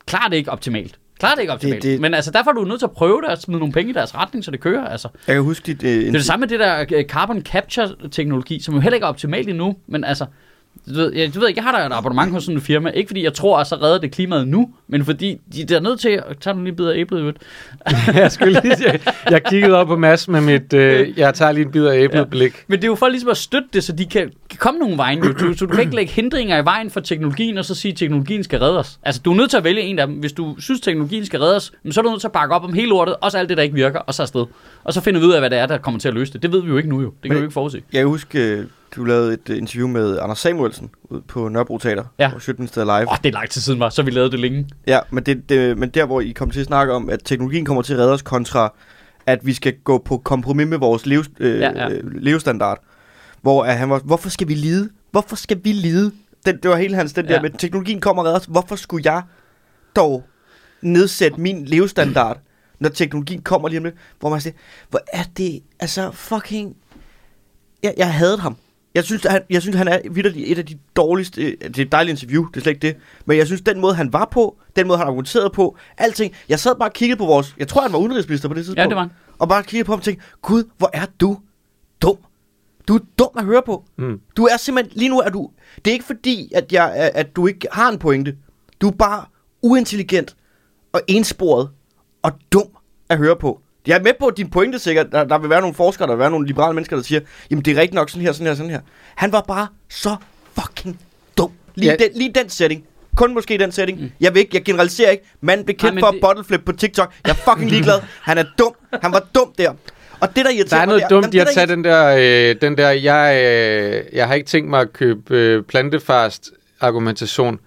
klarer det ikke optimalt. Klarer det ikke optimalt. Det, det- Men altså, derfor er du nødt til at prøve det og smide nogle penge i deres retning, så det kører. Altså. Jeg kan huske dit... Øh, Det er det samme med det der øh, carbon capture teknologi, som jo heller ikke er optimalt endnu, men altså, du ved, jeg, du ved ikke, jeg har da et abonnement hos sådan en firma, ikke fordi jeg tror, at så redder det klimaet nu, men fordi de er nødt til at tage nogle lige bidder af æblet, ved. jeg, skulle lige, jeg, jeg kiggede op på Mads med mit, øh, jeg tager lige en bid af æblet Ja. blik. Men det er jo for ligesom at støtte det, så de kan, kan komme nogle vejen. Jo. Du, så du kan ikke lægge hindringer i vejen for teknologien, og så sige, at teknologien skal redde os. Altså, du er nødt til at vælge en af dem. Hvis du synes, teknologien skal redde os, men så er du nødt til at bakke op om hele lortet, også alt det, der ikke virker, og så afsted. Og så finder vi ud af, hvad det er, der kommer til at løse det. Det ved vi jo ikke nu, jo. Det kan Men- vi jo ikke forudse. Jeg kan huske, øh, du lavede et øh, interview med Anders Samuelsen ude på Nørrebro Teater. Ja. På Sjøtministeriet Live. Åh, oh, det er lang tid siden, var, så vi lavede det længe. Ja, men, det, det, men der, hvor I kom til at snakke om, at teknologien kommer til at redde os kontra, at vi skal gå på kompromis med vores lev, øh, Ja, ja, ja. ja. levestandard. Hvor at han var, hvorfor skal vi lide? Hvorfor skal vi lide? Den, det var hele hans, den Ja. der med, teknologien kommer og redder os. Hvorfor skulle jeg dog nedsætte min levestandard, når teknologien kommer lige om lidt? Hvor man siger, hvor er det, altså fucking... Jeg, jeg havde ham. Jeg synes, han, jeg synes, han er vitterlig et af de dårligste... øh, Det er et dejligt interview, det er slet ikke det. Men jeg synes, den måde, han var på, den måde, han argumenterede på, alting... Jeg sad bare og kiggede på vores... Jeg tror, han var udenrigsminister på det tidspunkt. Ja, det var han. Og bare kiggede på ham og tænkte, Gud, hvor er du dum. Du er dum at høre på. Mm. Du er simpelthen... Lige nu er du... Det er ikke fordi, at, jeg, at- at du ikke har en pointe. Du er bare uintelligent og ensporet og dum at høre på. Jeg er med på, din pointe sikkert, der, der vil være nogle forskere, der vil være nogle liberale mennesker, der siger, jamen det er rigtigt nok sådan her, sådan her, sådan her. Han var bare så fucking dum. Lige, Ja. den, lige den setting. Kun måske den setting. Mm. Jeg vil ikke, jeg generaliserer ikke. Manden blev Nej, kendt men for det- bottleflip på TikTok. Jeg er fucking ligeglad. Han er dum. Han var dum der. Og det, der irriterer Der er noget det dumt jamen, i det, at der tage den der, øh, den der jeg, øh, jeg har ikke tænkt mig at købe øh, plantefast argumentation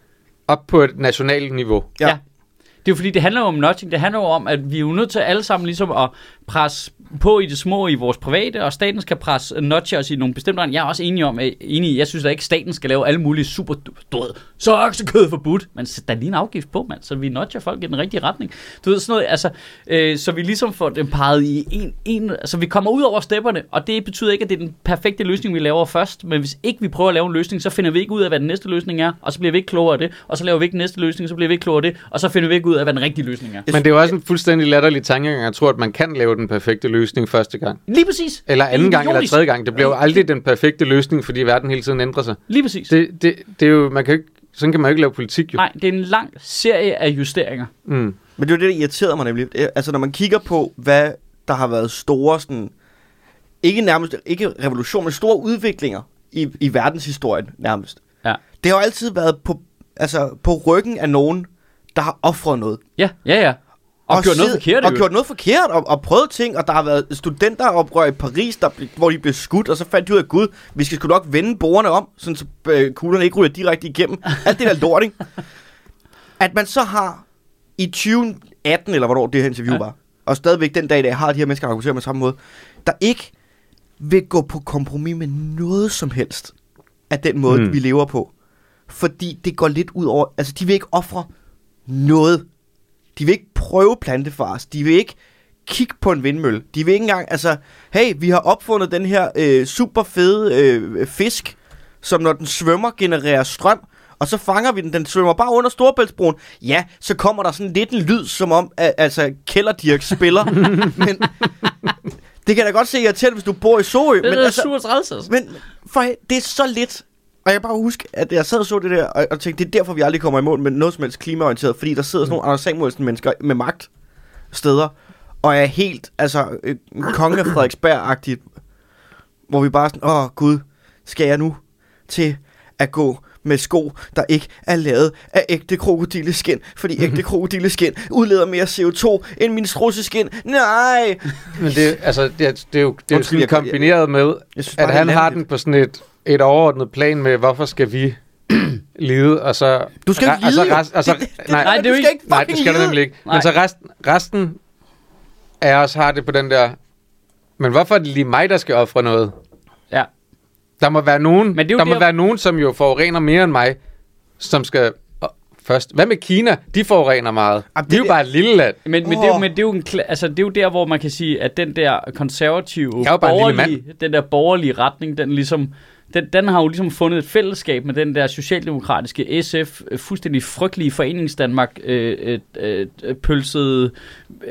op på et nationalt niveau. Ja. Ja. Det er jo fordi, det handler jo om nudging. Det handler jo om, at vi er jo nødt til alle sammen ligesom at presse på i det små i vores private, og staten skal presse nudge os i nogle bestemte retninger. Jeg er også enig om, enig jeg synes da ikke, at staten skal lave alle mulige super, du så er oksekød forbudt. Men sæt da lige en afgift på, mand, så vi nudger folk i den rigtige retning. Du ved, sådan noget, altså, øh, så vi ligesom får det peget i en, en, altså vi kommer ud over stepperne, og det betyder ikke, at det er den perfekte løsning, vi laver først, men hvis ikke vi prøver at lave en løsning, så finder vi ikke ud af, hvad den næste løsning er, og så bliver vi ikke klogere af det, og så laver vi ikke næste løsning, så bliver vi ikke klogere af det, og så finder vi ikke ud af, hvad den rigtige løsning er. Men det er jo også en fuldstændig latterlig tankegang, jeg tror, at man kan lave den perfekte løsning første gang. Lige præcis. Eller anden gang, eller tredje gang. Det bliver jo aldrig den perfekte løsning, fordi verden hele tiden ændrer sig. Lige præcis. Det, Det, det, er jo, man kan ikke, sådan kan man jo ikke lave politik jo. Nej, det er en lang serie af justeringer. Mm. Men det er jo det, der irriterede mig nemlig. Altså, når man kigger på, hvad der har været store sådan... Ikke nærmest, ikke revolution, men store udviklinger i, i verdenshistorien nærmest. Ja. Det har jo altid været på, altså, på ryggen af nogen, der har offret noget. Ja, ja, ja. Og, og gjort noget forkert. Og gjort noget forkert, og, og prøvet ting, og der har været studenteroprør i Paris, der, hvor de blev skudt, og så fandt de ud af, gud, vi skal sgu nok vende bordene om, sådan så øh, kuglerne ikke ryger direkte igennem. Alt det der lort, ikke? At man så har i 2018, eller hvornår det her interview Ja. var, og stadigvæk den dag i dag har de her mennesker, der argumenterer med samme måde, der ikke vil gå på kompromis med noget som helst af den måde, mm. vi lever på. Fordi det går lidt ud over, altså de vil ikke ofre noget. De vil ikke prøve plantefars. De vil ikke kigge på en vindmølle. De vil ikke engang, altså, hey, vi har opfundet den her øh, super fede øh, fisk, som når den svømmer, genererer strøm, og så fanger vi den. Den svømmer bare under Storebæltsbroen. Ja, så kommer der sådan lidt en lyd, som om, at, altså, Kellerdirk spiller. men det kan da godt se irriterende, hvis du bor i Sorø. Det men er altså, altså. men for, det er så lidt. Og jeg kan bare huske, at jeg sad og så det der, og, og tænkte, det er derfor, vi aldrig kommer i mål med noget som helst klimaorienteret, fordi der sidder sådan nogle Anders Samuelsen mennesker med magt steder, og er helt, altså, øh, kongen af Frederiksberg-agtigt, hvor vi bare sådan, åh gud, skal jeg nu til at gå med sko, der ikke er lavet af ægte krokodilleskin, fordi ægte krokodilleskin udleder mere CO2 end min strusseskin. Nej! Men det, altså, det, er, det er jo, det er jo Undskyld, sådan jeg- kombineret med, Jeg synes bare, at det er han har latterligt. den på sådan et, et overordnet plan med, hvorfor skal vi lide, og så... Du skal ikke lide, jo. rest, og så, Det- det- det- nej, Nej, det er jo du ikke- skal ikke nej, det skal du nemlig ikke. Nej. Men så resten, resten af os har det på den der... Men hvorfor er det lige mig, der skal ofre noget? Ja. Der må være nogen, Men det er der må være nogen, som jo forurener mere end mig, som skal først. Hvad med Kina? De forurener meget. Jamen, Vi er jo det- bare et lille land. Men, men, det er, jo- men det, er jo en, altså, det er jo der, hvor man kan sige, at den der konservative, Jeg er jo bare en lille borgerlige, den der borgerlige retning, den ligesom, den, den har jo ligesom fundet et fællesskab med den der socialdemokratiske SF, øh, fuldstændig frygtelige foreningsdanmark øh, øh, øh, øh, pølsede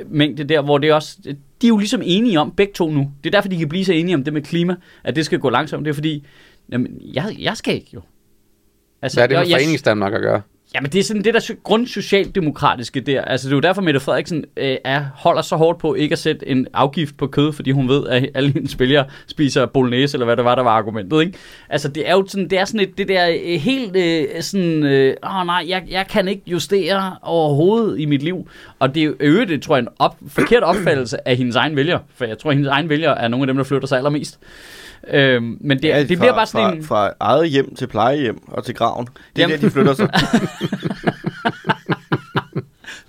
mængde der, hvor det også, de er jo ligesom enige om, begge to nu. Det er derfor, de kan blive så enige om det med klima, at det skal gå langsomt. Det er fordi, jamen, jeg, jeg skal ikke jo. Altså, Hvad er det med jeg, Foreningsdanmark at gøre? Jamen det er sådan det der grundsocialdemokratiske der. Altså det er jo derfor Mette Frederiksen øh, er, holder så hårdt på ikke at sætte en afgift på kød, fordi hun ved, at alle hendes spillere spiser bolognese, eller hvad det var, der var argumentet. Ikke? Altså det er jo sådan, det er sådan et, det der øh, helt øh, sådan, øh, åh nej, jeg, jeg kan ikke justere overhovedet i mit liv. Og det er jo det tror jeg, en op, forkert opfattelse af hendes egen vælgere. For jeg tror, at hendes egen vælgere er nogle af dem, der flytter sig allermest. Øhm, men det, Ja, det fra, bliver bare sådan fra, en... Fra eget hjem til plejehjem og til graven. Det er Jamen. der, de flytter sig.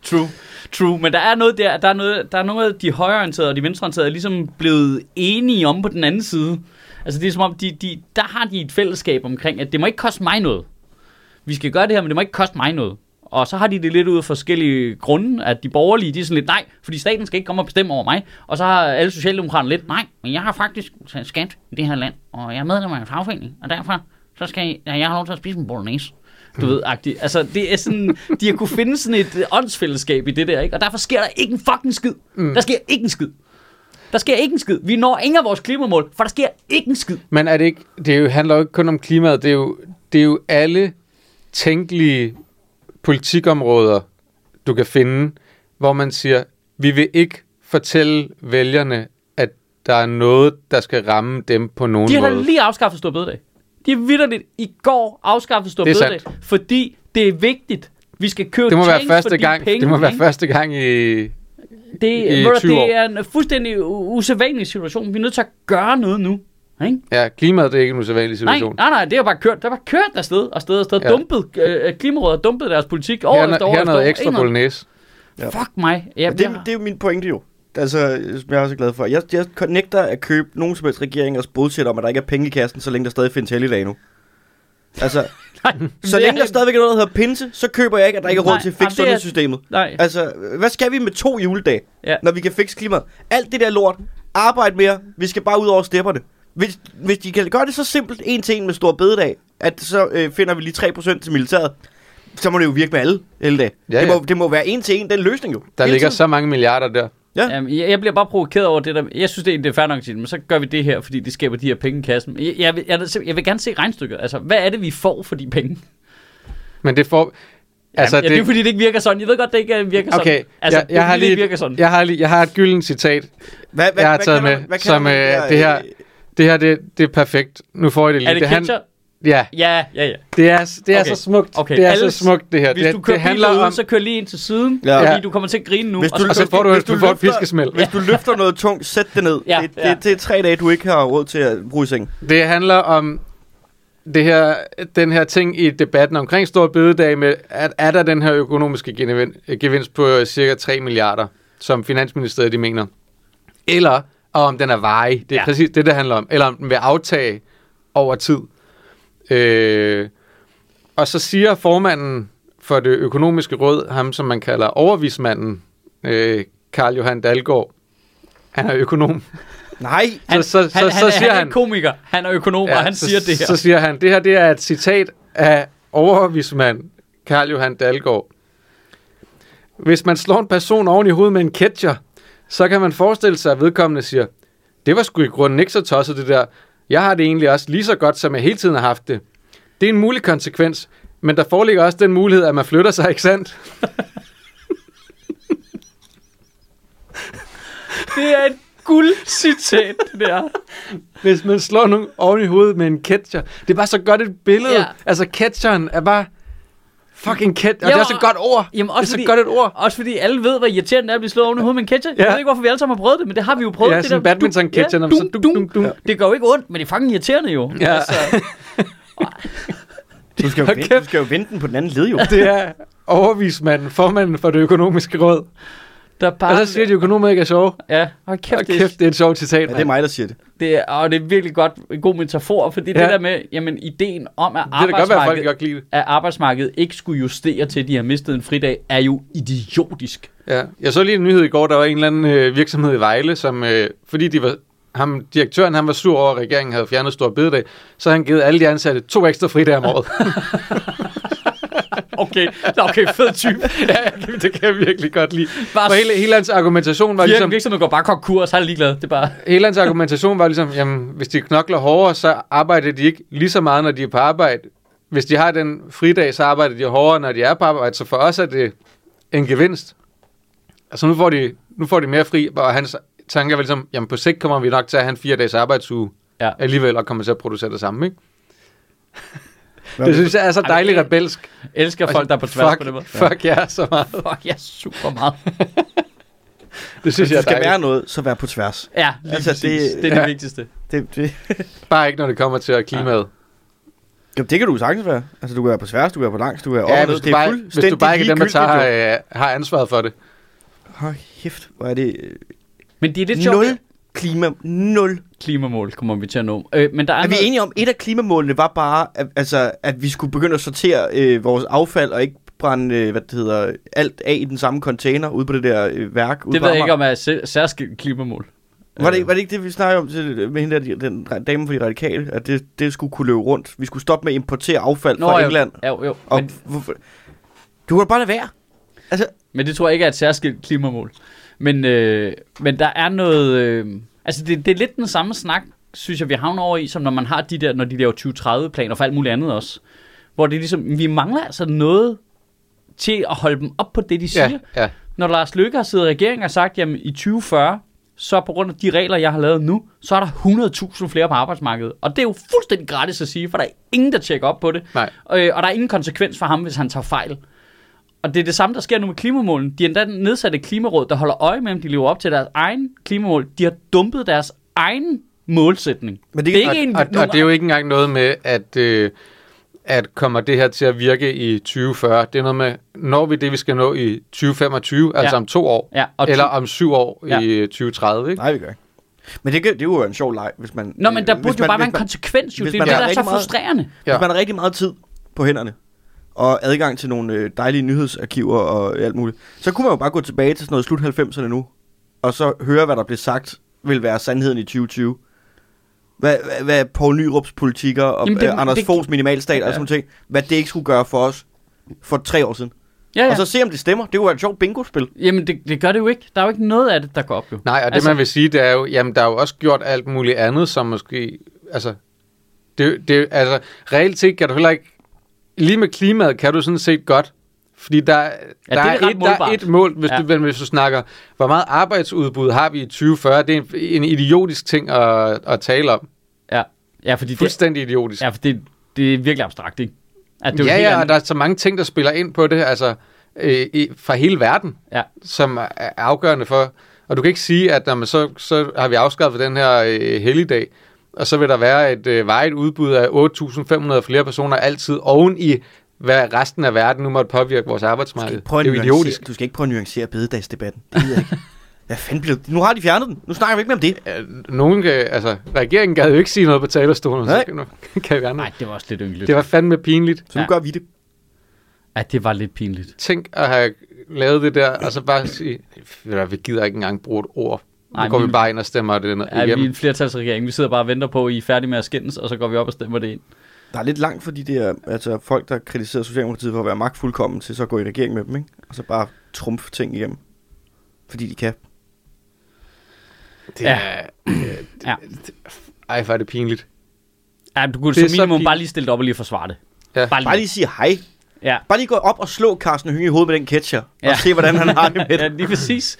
True. True, men der er noget der, der er, noget, der er noget af de højreorienterede og de venstreorienterede er ligesom blevet enige om på den anden side. Altså det er som om, de, de, der har de et fællesskab omkring, at det må ikke koste mig noget. Vi skal gøre det her, men det må ikke koste mig noget. Og så har de det lidt ud af forskellige grunde, at de borgerlige, de er sådan lidt, nej, fordi staten skal ikke komme og bestemme over mig. Og så har alle socialdemokraterne lidt, nej, men jeg har faktisk skat i det her land, og jeg er medlem af en fagforening, og derfor så skal jeg, ja, jeg har lov til at spise en bolognese. Du ved, agtigt. Altså, det er sådan, de har kunne finde sådan et øh, åndsfællesskab i det der, ikke? Og derfor sker der ikke en fucking skid. Mm. Der sker ikke en skid. Der sker ikke en skid. Vi når ingen af vores klimamål, for der sker ikke en skid. Men er det ikke, det er jo, handler jo ikke kun om klimaet, det er jo, det er jo alle tænkelige politikområder, du kan finde, hvor man siger, vi vil ikke fortælle vælgerne, at der er noget, der skal ramme dem på nogen De har måde. lige afskaffet stor bededag. De har vidderligt i går afskaffet stor bededag, fordi det er vigtigt. Vi skal købe Det må være første gang, penge, det må være første gang i, Det, I ved du, 20 år. det er en fuldstændig usædvanlig situation. Vi er nødt til at gøre noget nu. Ikke? Ja, klimaet det er ikke en usædvanlig Nej, situation. nej, nej, det er bare kørt. Det er bare kørt afsted, afsted, afsted. Ja. Ja. Dumpet, øh, Klimarådet har dumpet deres politik år Her, efter år her er noget ekstra bolognese. Ja. Fuck mig. Ja, Ja, det, det er jo min pointe jo. Altså, som jeg er også glad for. Jeg, jeg nægter at købe nogen som helst regeringers bullshit om, at der ikke er penge i kassen, så længe der stadig findes helligdag nu. Altså, Nej, så det længe der stadigvæk er noget, der hedder pinse, så køber jeg ikke, at der ikke er råd Nej, til at jamen, fikse det er- sundhedssystemet. Nej, Altså, hvad skal vi med to juledage, Ja. når vi kan fikse klimaet? Alt det der lort, arbejde mere, vi skal bare ud over stepperne. Hvis, hvis de kan gøre det så simpelt, en til en med stor bededag, at så øh, finder vi lige 3% til militæret, så må det jo virke med alle helligdage. Ja, det, ja. må, det må være en til en, den løsning jo. Der Hele ligger tiden. så mange milliarder der. Ja. Jamen, jeg, jeg bliver bare provokeret over det der. Jeg synes, det er, det er fair nok men så gør vi det her, fordi det skaber de her penge i kassen. Jeg, jeg, vil, jeg, jeg vil gerne se regnstykket. Altså, hvad er det, vi får for de penge? Men det får... Altså, ja, det, det er fordi, det ikke virker sådan. Jeg ved godt, det ikke øh, virker Okay, sådan. Altså, jeg, det jeg, har lige, ikke virker sådan. jeg, har lige, jeg har et gyldent citat. Hvad, Jeg har taget kalder med, hvad kalder som, man øh, det her- Det her, det, det er perfekt. Nu får I det lige. er det han, ketchup? Ja, Ja, ja, ja. det er, det er Okay. så smukt. Okay, Det er alle- så smukt, det her. Hvis det, du kører det handler ud, om... så kør lige ind til siden, Ja. fordi du kommer til at grine nu. Hvis og du, Og så får du, hvis du får et løfter- fiskesmæld. Hvis du løfter noget tungt, sæt det ned. Ja, det, det, ja. det er tre dage, du ikke har råd til at bruge i seng. Det handler om det her, den her ting i debatten omkring stor bededag med, at er der den her økonomiske gevinst på cirka 3 milliarder, som Finansministeriet de mener, eller om den er varig. Det er Ja. præcis det, det handler om. Eller om den vil aftage over tid. Øh, og så siger formanden for det økonomiske råd, ham som man kalder overvismanden, øh, Karl Johan Dalgaard, han er økonom. Nej, Han, så- så- han, så- han, så han, siger han er han- en komiker, han er økonom, ja, og han så, siger det her. Så siger han, det her det er et citat af overvismand Karl Johan Dalgaard. Hvis man slår en person oven i hovedet med en catcher, så kan man forestille sig, at vedkommende siger, det var sgu i grunden ikke så tosset det der. Jeg har det egentlig også lige så godt, som jeg hele tiden har haft det. Det er en mulig konsekvens, men der foreligger også den mulighed, at man flytter sig, ikke sandt? Det er et guldcitat, det der. Hvis man slår nogen oven i hovedet med en catcher. Det er bare så godt et billede. Ja. Altså, catcheren er bare fucking cat. Og Ja, det er så godt ord. Jamen, det er også så fordi, godt et ord. Også fordi alle ved, hvor irriterende det er at blive slået oven i hovedet med en catcher. Ja. Ja. Jeg ved ikke, hvorfor vi alle sammen har prøvet det, men det har vi jo prøvet. Ja, det sådan der en badminton-catcher, når ja, så dum, dum, dum. Det gør jo ikke ondt, men det er fucking irriterende jo. Ja. Altså, du skal, jo vente, du skal jo vente den på den anden led jo. Det er overvismanden, formanden for det økonomiske råd. Der er bare... Og så siger de, økonomer ikke er sjove. Ja, hold kæft, Hold det, kæft, det er et sjovt citat. Ja, det er mig, der siger det. det er, og det er virkelig godt, en god metafor, fordi ja. det der med, jamen, ideen om, at Det kan da godt være, at folk arbejdsmarkedet, godt kan lide det. at arbejdsmarkedet ikke skulle justere til, at de har mistet en fridag, er jo idiotisk. Ja. Jeg så lige en nyhed i går, der var en eller anden øh, virksomhed i Vejle, som, øh, fordi de var, ham, direktøren han var sur over, at regeringen havde fjernet stor bededag, så han givet alle de ansatte to ekstra fridage om året. Okay, okay, fed type. ja, det kan jeg virkelig godt lide. Bare For hele, hele hans argumentation var Ligesom, ligesom, virksomheden går bare konkurs, han er ligeglad. Det er bare... hele hans argumentation var ligesom, jamen, hvis de knokler hårdere, så arbejder de ikke lige så meget, når de er på arbejde. Hvis de har den fridag, så arbejder de hårdere, når de er på arbejde. Så for os er det en gevinst. Altså nu får de, nu får de mere fri, og hans tanke var ligesom, jamen på sigt kommer vi nok til at have en fire dages arbejdsuge Ja. alligevel, og kommer til at producere det samme, ikke? Det synes jeg er så dejligt Ej, rebelsk. elsker folk, der er på tværs fuck, på den måde. Fuck ja, så meget. Fuck, ja, super meget. Det synes Hvis jeg skal dejligt. være noget, så vær på tværs. Ja, lige Altså, altså, det- det, det er det ja. vigtigste. Det, det, Bare ikke, når det kommer til klimaet. Jamen, det kan du sagtens være. Altså, du kan være på tværs, du kan være på langs, du kan være Ja, og hvis du, Det er bare, hvis du bare ikke er dem, der tager, øh, har ansvaret for det. Hold kæft, hvor er det... øh, Men det er lidt sjovt. Nul klima, nul. Klimamål kommer vi til at nå. Øh, men der er, Er vi noget, enige om, et af klimamålene var bare, at, altså, at vi skulle begynde at sortere øh, vores affald og ikke brænde, øh, hvad det hedder, alt af i den samme container ude på det der øh, værk. det ved jeg ikke om er sæ- særskilt klimamål. Var det, ikke- var det ikke det, vi snakkede om til, med hende der, den dame for de radikale, at det, det skulle kunne løbe rundt? Vi skulle stoppe med at importere affald Nå, fra jo, England. Jo, jo. Og Men? Du kan da bare lade være. Altså, men det tror jeg ikke er et særskilt klimamål. Men, øh, men der er noget... Øh, altså, det, det er lidt den samme snak, synes jeg, vi havner over i, som når man har de der, når de laver 2030-planer for alt muligt andet også. Hvor det er ligesom, vi mangler altså noget til at holde dem op på det, de siger. Ja, ja. når Lars Løkke har siddet i regeringen og sagt, jamen i 2040, så på grund af de regler, jeg har lavet nu, så er der 100.000 flere på arbejdsmarkedet. Og det er jo fuldstændig gratis at sige, for der er ingen, der tjekker op på det. Nej. Øh, og der er ingen konsekvens for ham, hvis han tager fejl. Og det er det samme, der sker nu med klimamålen. De har endda nedsat et klimaråd, der holder øje med, om de lever op til deres egen klimamål. De har dumpet deres egen målsætning. Men det er ikke en, Og, og det er jo ikke engang noget med, at, øh, at kommer det her til at virke i 2040. Det er noget med, når vi det, vi skal nå i 2025, altså Ja. om to år, Ja, og eller om syv år Ja. i 2030, ikke? Nej, vi gør ikke. Men det, det er jo en sjov leg, hvis man... Nå, men der øh, burde jo man- bare være en konsekvens, jo. hvis Det er det, der er så rigtig meget- frustrerende. Ja. Hvis man har rigtig meget tid på hænderne, og adgang til nogle øh, dejlige nyhedsarkiver og alt muligt, så kunne man jo bare gå tilbage til sådan noget slut 90'erne nu, og så høre, hvad der blev sagt, vil være sandheden i 2020. Hvad, hvad, hvad Poul Nyrups politikker og Jamen, det- øh, Anders det- Foghs minimalstat Ja. og sådan ting, hvad det ikke skulle gøre for os for tre år siden. Ja, Ja. ja. Og så se, om det stemmer. Det kunne være et sjovt bingo-spil. Jamen, det, det gør det jo ikke. Der er jo ikke noget af det, der går op, jo. Nej, og det Altså- man vil sige, det er jo, jamen der er jo også gjort alt muligt andet, som måske, altså, det, det, altså, reelt set kan du heller ikke, lige med klimaet kan du sådan set godt, fordi der, ja, der, er er, et, der er et mål, hvis, Ja. du, hvis du snakker, hvor meget arbejdsudbud har vi i 2040, det er en, en idiotisk ting at, at tale om. Ja, ja fordi det, Fuldstændig idiotisk. ja, for det, det er virkelig abstrakt, ikke? At det ja, ja, og der er så mange ting, der spiller ind på det, altså øh, i, fra hele verden, Ja. som er er afgørende for. Og du kan ikke sige, at når man så, så har vi afskaffet den her øh, helligdag, og så vil der være et øh, vejet udbud af 8.500 flere personer altid oven i, hvad resten af verden nu måtte påvirke vores arbejdsmarked. Det er jo idiotisk. Du skal ikke prøve at nuancere bededagsdebatten. Det gider jeg ikke. Hvad fanden bliver Nu har de fjernet den. Nu snakker vi ikke mere om det. Ja, Nogen, kan- altså, regeringen gad jo ikke sige noget på talerstolen, Nej. så kan, nu, kan vi. Nej, det var også lidt ynkeligt. Det var fandme pinligt. Så nu Ja. gør vi det. Ja, det var lidt pinligt. Tænk at have lavet det der, og så bare sige, "Ved du vi gider ikke engang bruge et ord. Nej, går vi vi- bare ind og stemmer det ned Ja, vi er igennem. en flertalsregering. Vi sidder bare og venter på, at I er færdige med at skændes, og så går vi op og stemmer det ind. Der er lidt langt for de der altså, folk, der kritiserer Socialdemokratiet for at være magtfuldkommen, til så at gå i regering med dem, ikke? Og så bare trumfe ting igennem. Fordi de kan. Det Ja. er, Ja. ej, hvor er det pinligt. Ja, du kunne Det som så minimum bare lige stille op og lige forsvare det. Ja. Bare lige. Bare lige sige hej. Ja. Bare lige gå op og slå Carsten Hønge i hovedet med den ketcher. Og Ja. se, hvordan han har det med ja, det. lige præcis.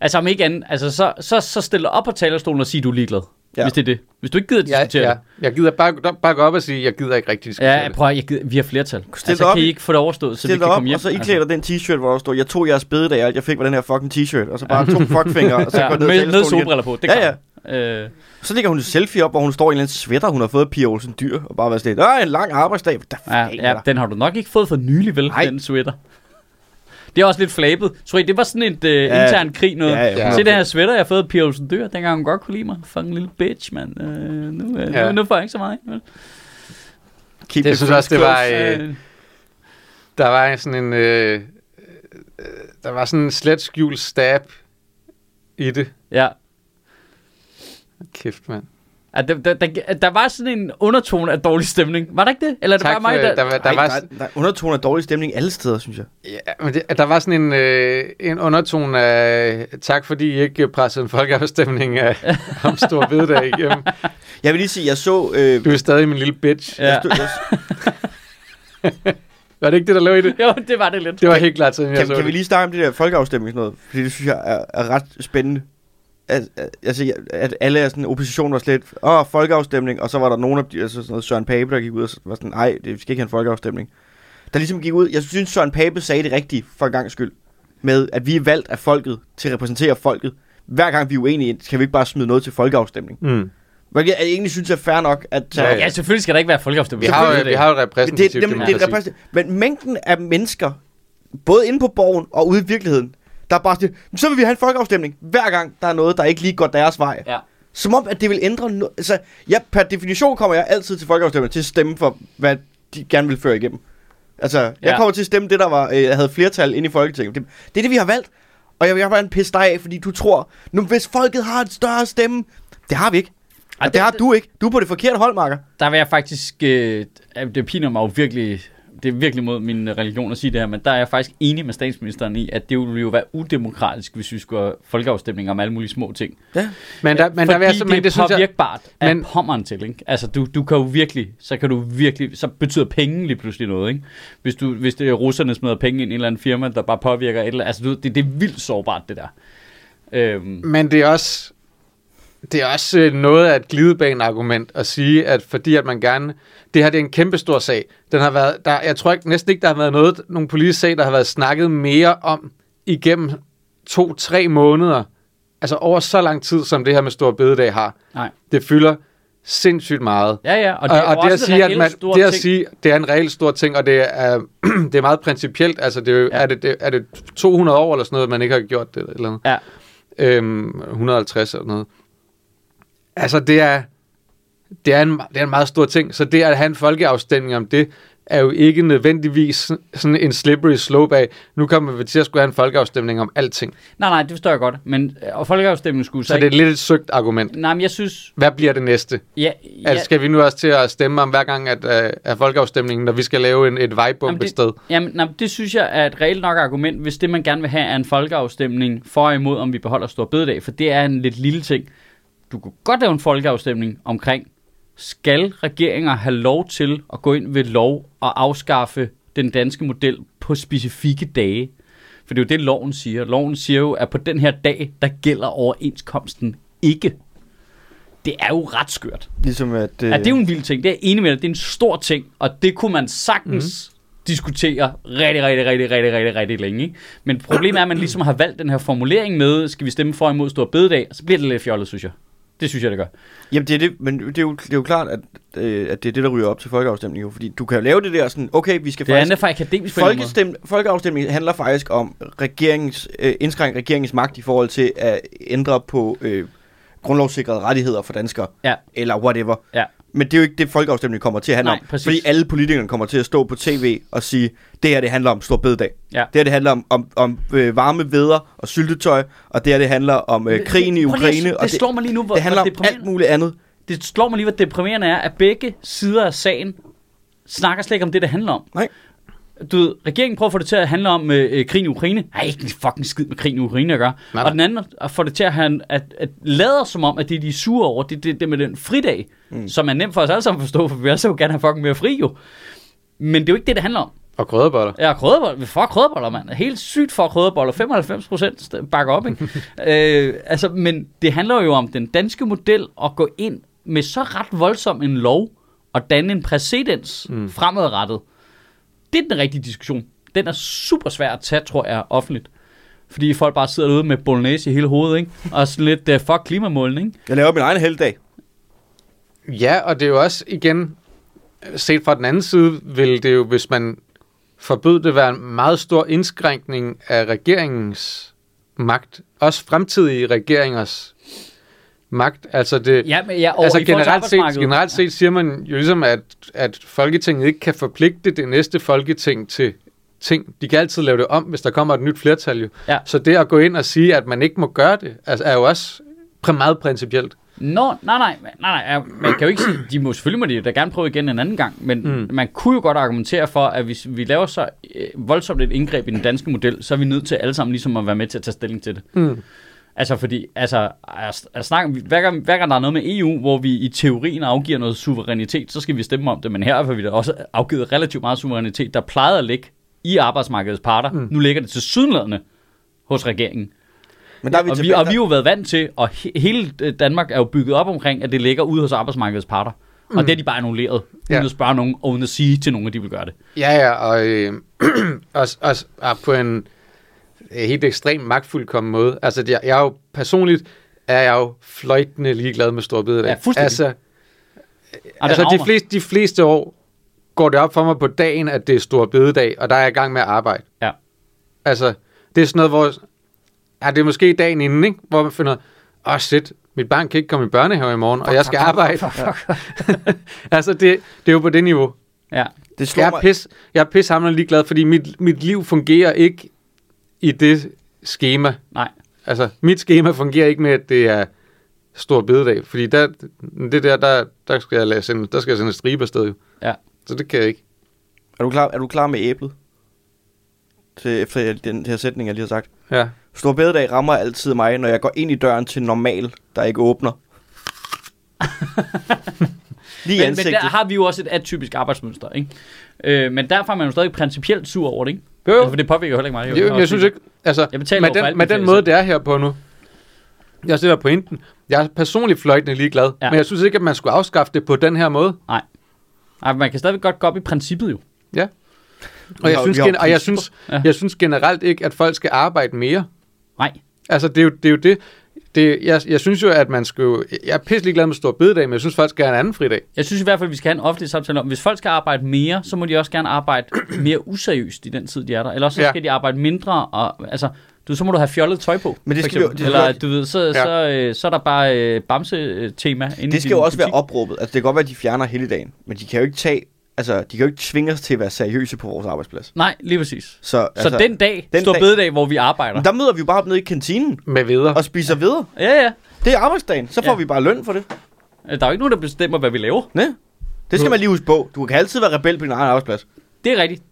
Altså om ikke andet, altså så, så, så stille op på talerstolen og sige, du er ligeglad. Ja. Ja. Hvis det er det. Hvis du ikke gider Ja, diskutere ja. det. Jeg gider bare, bare gå op og sige, jeg gider ikke rigtig diskutere Ja, prøv at, jeg gider, vi har flertal. Stil Altså, op kan I ikke få det overstået, så vi kan op, komme hjem? Altså, og så iklæder den t-shirt, hvor der står, jeg tog jeres bededag, jeg fik var den her fucking t-shirt. Og så bare to fuckfinger, og så ja, går ned med, med solbriller på, det Ja, ja. Øh, Så lægger hun et selfie op, hvor hun står i en eller anden sweater, hun har fået Pia Olsen Dyr, og bare været sådan lidt, "Åh, en lang arbejdsdag. Ja, ja, den har du nok ikke fået for nylig, vel, Nej. den sweater. Det er også lidt flabet. Tror I, det var sådan et uh, Ja. intern krig noget? Ja, ja. Se den her sweater, jeg har fået af Pia Olsen Dyr, dengang hun godt kunne lide mig. Fucking lille bitch, mand. Uh, nu, uh, Ja. nu, nu får jeg ikke så meget. vel? Keep Det synes også, det var, øh, der var sådan en, øh, øh, der var sådan en slet skjult stab i det. Ja. Kæft, mand. Ja, der, der, der, der var sådan en undertone af dårlig stemning. Var der ikke det? Eller er det Tak bare mig, der... der var- Der, var der, der, der er undertoner af dårlig stemning alle steder, synes jeg. Ja, men det, der var sådan en, øh, en undertone af, tak fordi I ikke pressede en folkeafstemning af, om stor bededag igennem. Jeg vil lige sige, jeg så... Øh, Du er stadig min lille bitch. Ja. jeg stod, jeg, Var det ikke det, der lå i det? Jo, det var det lidt. Det var helt klart sådan, jeg kan, så kan vi det. lige starte om det der folkeafstemning noget? Fordi det synes jeg er, er ret spændende. At, at, altså, at alle er sådan, opposition var slet, åh, folkeafstemning, og så var der nogen af de, altså sådan noget Søren Pape, der gik ud og var sådan, nej, det, vi skal ikke have en folkeafstemning. Der ligesom gik ud, jeg synes, Søren Pape sagde det rigtige for en gang skyld, med at vi er valgt af folket til at repræsentere folket. Hver gang vi er uenige, kan vi ikke bare smide noget til folkeafstemning. Mm. Hvilket jeg egentlig synes er fair nok, at Ja, Ja, selvfølgelig skal der ikke være folkeafstemning. Vi har, jo, vi er har jo et det, repræsentativt det, det, det, demokrati. er repræsentativt. Men mængden af mennesker, både inde på borgen og ude i virkeligheden, der er bare sådan, så vil vi have en folkeafstemning, hver gang der er noget, der ikke lige går deres vej. Ja. Som om, at det vil ændre noget. Altså, ja, per definition kommer jeg altid til folkeafstemning til at stemme for, hvad de gerne vil føre igennem. Altså, jeg Ja. kommer til at stemme det, der var, øh, havde flertal inde i Folketinget. Det, det er det, vi har valgt. Og jeg vil bare pisse dig af, fordi du tror, nu hvis folket har et større stemme, det har vi ikke. Ej, Og det har du ikke. Du er på det forkerte hold, Marker. Der vil jeg faktisk... Øh, det piner mig jo virkelig... Det er virkelig mod min religion at sige det her, men der er jeg faktisk enig med statsministeren i, at det ville jo være udemokratisk, hvis vi skulle have folkeafstemninger om alle mulige små ting. Ja. Men der, men der vil jeg, så- Fordi men det det er jeg, påvirkbart af men- pommeren til, ikke? Altså, du, du kan jo virkelig, så kan du virkelig, så betyder penge lige pludselig noget, ikke? Hvis, du, hvis det er russerne smider penge ind i en eller anden firma, der bare påvirker et eller andet, altså, du, det, det er vildt sårbart, det der. Øhm, Men det er også... det er også øh, noget af et glidebaneargument at sige, at fordi at man gerne... Det her det er en kæmpe stor sag. Den har været, der, jeg tror ikke, næsten ikke, der har været noget, nogle politiske sag, der har været snakket mere om igennem to-tre måneder. Altså over så lang tid, som det her med Stor Bededag har. Nej. Det fylder sindssygt meget. Ja, ja, og det er og, og det at sige, at man, det at sige, det er en reelt stor ting, og det er, det er meget principielt. Altså, det er, jo, ja. er, det, det, er det 200 år eller sådan noget, man ikke har gjort det? Eller noget? Ja, øhm, 150 eller noget. Altså, det er, det, er en, det er en meget stor ting. Så det at have en folkeafstemning om det, er jo ikke nødvendigvis sådan en slippery slope af, nu kommer vi til at skulle have en folkeafstemning om alting. nej, nej, det forstår jeg godt. Men øh, og folkeafstemningen skulle så, Så det er lidt et søgt argument. Nej, men jeg synes... Hvad bliver det næste? Ja, Ja. ja, Altså, skal vi nu også til at stemme om hver gang, at uh, er folkeafstemningen, når vi skal lave en, et vejbump et sted? Jamen, nej, det synes jeg er et reelt nok argument, hvis det, man gerne vil have, er en folkeafstemning for og imod, om vi beholder stor bededag. For det er en lidt lille ting. Du kunne godt lave en folkeafstemning omkring, skal regeringer have lov til at gå ind ved lov og afskaffe den danske model på specifikke dage? For det er jo det, loven siger. Loven siger jo, at på den her dag, der gælder overenskomsten ikke. Det er jo ret skørt. Ligesom at... Øh, Ja, det er jo en vild ting. Det er enig med dig. Det er en stor ting, og det kunne man sagtens mm. diskutere rigtig, rigtig, rigtig, rigtig, rigtig, rigtig længe. Ikke? Men problemet er, at man ligesom har valgt den her formulering med, skal vi stemme for imod stor bededag, og så bliver det lidt fjollet, synes jeg. Det synes jeg, det gør. Jamen, det er det, men det er jo, det er jo klart, at, øh, at det er det, der ryger op til folkeafstemning. Jo, fordi du kan jo lave det der sådan, okay, vi skal Det faktisk... andet for akademisk. Folkestem, folkeafstemning handler faktisk om regeringens, øh, indskrænke regeringens magt i forhold til at ændre på øh, grundlovssikrede rettigheder for danskere. Ja. Eller whatever. Ja. Men det er jo ikke det, folkeafstemningen kommer til at handle Nej, om. præcis. Fordi alle politikerne kommer til at stå på tv og sige, det her det handler om stor bededag. Ja. Det her det handler om, om, om øh, varme veder og syltetøj. Og det her det handler om øh, krigen i Prøv lige Ukraine. Det, og det slår mig lige nu, hvor, det handler hvor om alt muligt andet. det slår mig lige, hvor deprimerende er, at begge sider af sagen snakker slet ikke om det, det handler om. Nej. Du ved, regeringen prøver at få det til at handle om øh, øh, krigen i Ukraine. Nej, ikke en fucking skid med krigen i Ukraine at gøre. Nej, Og den anden at få det til at, have, at, at lader som om, at det er de er sure over, det er det, det med den fridag, mm. som er nemt for os alle sammen at forstå, for vi også gerne have fucking mere fri jo. Men det er jo ikke det, det handler om. Og krødderboller. Ja, krødderboller. Vi får krødderboller, mand. Helt sygt for krødderboller. 95 procent bakker op, ikke? øh, altså, men det handler jo om den danske model at gå ind med så ret voldsom en lov og danne en præcedens mm. fremadrettet. Det er den rigtige diskussion. Den er super svær at tage, tror jeg, offentligt. Fordi folk bare sidder derude med bolognese i hele hovedet, ikke? Og sådan lidt, uh, fuck klimamålen, ikke? Jeg laver min egen helgdag. Ja, og det er jo også igen, set fra den anden side, vil det jo, hvis man forbød det, være en meget stor indskrænkning af regeringens magt. Også fremtidige regeringers magt. Altså, det, Ja, men ja, og altså generelt set, generelt set siger man jo ligesom, at, at Folketinget ikke kan forpligte det næste Folketing til ting. De kan altid lave det om, hvis der kommer et nyt flertal. Jo. Ja. Så det at gå ind og sige, at man ikke må gøre det, altså, er jo også meget principielt. Nå, nej, nej, nej, nej, man kan jo ikke sige, de må selvfølgelig må de da gerne prøve igen en anden gang, men. Mm. man kunne jo godt argumentere for, at hvis vi laver så øh, voldsomt et indgreb i den danske model, så er vi nødt til alle sammen ligesom at være med til at tage stilling til det. Mm. Altså fordi, altså, at, snakke, hver, gang, hver gang der er noget med EU, hvor vi i teorien afgiver noget suverænitet, så skal vi stemme om det, men her har vi da også afgivet relativt meget suverænitet, der plejede at ligge i arbejdsmarkedets parter. Mm. Nu ligger det til sydenladende hos regeringen. Men der er vi og, vi, og vi har jo været vant til, og he, hele øh, Danmark er jo bygget op omkring, at det ligger ude hos arbejdsmarkedets parter. Mm. Og det er de bare annulleret, uden Ja. at spørge nogen, og uden at sige til nogen, at de vil gøre det. Ja, ja, og, øh, også, også og på en helt ekstrem magtfuldkommen måde. Altså, jeg, jeg er jo personligt er jeg jo fløjtende ligeglad med stor bededag. Ja, fuldstændig. Altså, Og altså de, fleste, de fleste år går det op for mig på dagen, at det er stor bededag, og der er jeg i gang med at arbejde. Ja. Altså, det er sådan noget, hvor... Ja, det er måske dagen inden, ikke? Hvor man finder, åh oh, shit, mit barn kan ikke komme i børnehave i morgen, og jeg skal arbejde. altså, det, det er jo på det niveau. Ja. Det slår Jeg er pis, jeg er pishammerende ligeglad, fordi mit, mit liv fungerer ikke i det schema. Nej. Altså, mit schema fungerer ikke med, at det er stor bededag, fordi der, det der, der, der, skal jeg lade sende, der skal jeg sende et stribe afsted jo. Ja. Så det kan jeg ikke. er, du klar, er du klar med æblet? Til, efter den her sætning, jeg lige har sagt. Ja. Stor bededag rammer altid mig, når jeg går ind i døren til normal, der ikke åbner. Lige Men, men ansigtet. der har vi jo også et atypisk arbejdsmønster, ikke? Øh, men derfor er man jo stadig principielt sur over det, ikke? Jo, Altså, for det påvirker jo heller ikke mig. jo, men jeg synes ikke, altså, Jeg betaler med jo den, med den måde, det er her på nu, Det er også det, der er pointen. Jeg er personligt fløjtende ligeglad, Ja. men jeg synes ikke, at man skulle afskaffe det på den her måde. Nej. Nej, man kan stadigvæk godt gå op i princippet jo. Ja. Og jeg, har- synes, har gen- og jeg, synes, Ja. jeg synes generelt ikke, at folk skal arbejde mere. Nej. Altså, det er jo det. Er jo det. Det jeg, jeg synes jo, at man skal jo... Jeg er pisselig glad med stor bededag, men jeg synes, folk skal have en anden fridag. Jeg synes i hvert fald, vi skal have en offentlig samtale om, hvis folk skal arbejde mere, så må de også gerne arbejde mere useriøst i den tid, de er der. Eller også så Ja. skal de arbejde mindre, og altså, du, så må du have fjollet tøj på. Men det skal jo- det skal Eller du ved, så, Ja. så, øh, så er der bare øh, bamse-tema Det skal jo også være butik. opråbet. Altså, det kan godt være, at de fjerner hele dagen, men de kan jo ikke tage... Altså, de kan jo ikke tvinge os til at være seriøse på vores arbejdsplads. Nej, lige præcis. Så, Så altså, den dag, den stor dag- bededag, hvor vi arbejder. der møder vi jo bare op nede i kantinen Med videre. og spiser videre. Ja, ja. Det er arbejdsdagen. Så får Ja. vi bare løn for det. Der er jo ikke nogen, der bestemmer, hvad vi laver. Ne? Det skal man lige huske på. Du kan altid være rebel på din egen arbejdsplads. Det er rigtigt.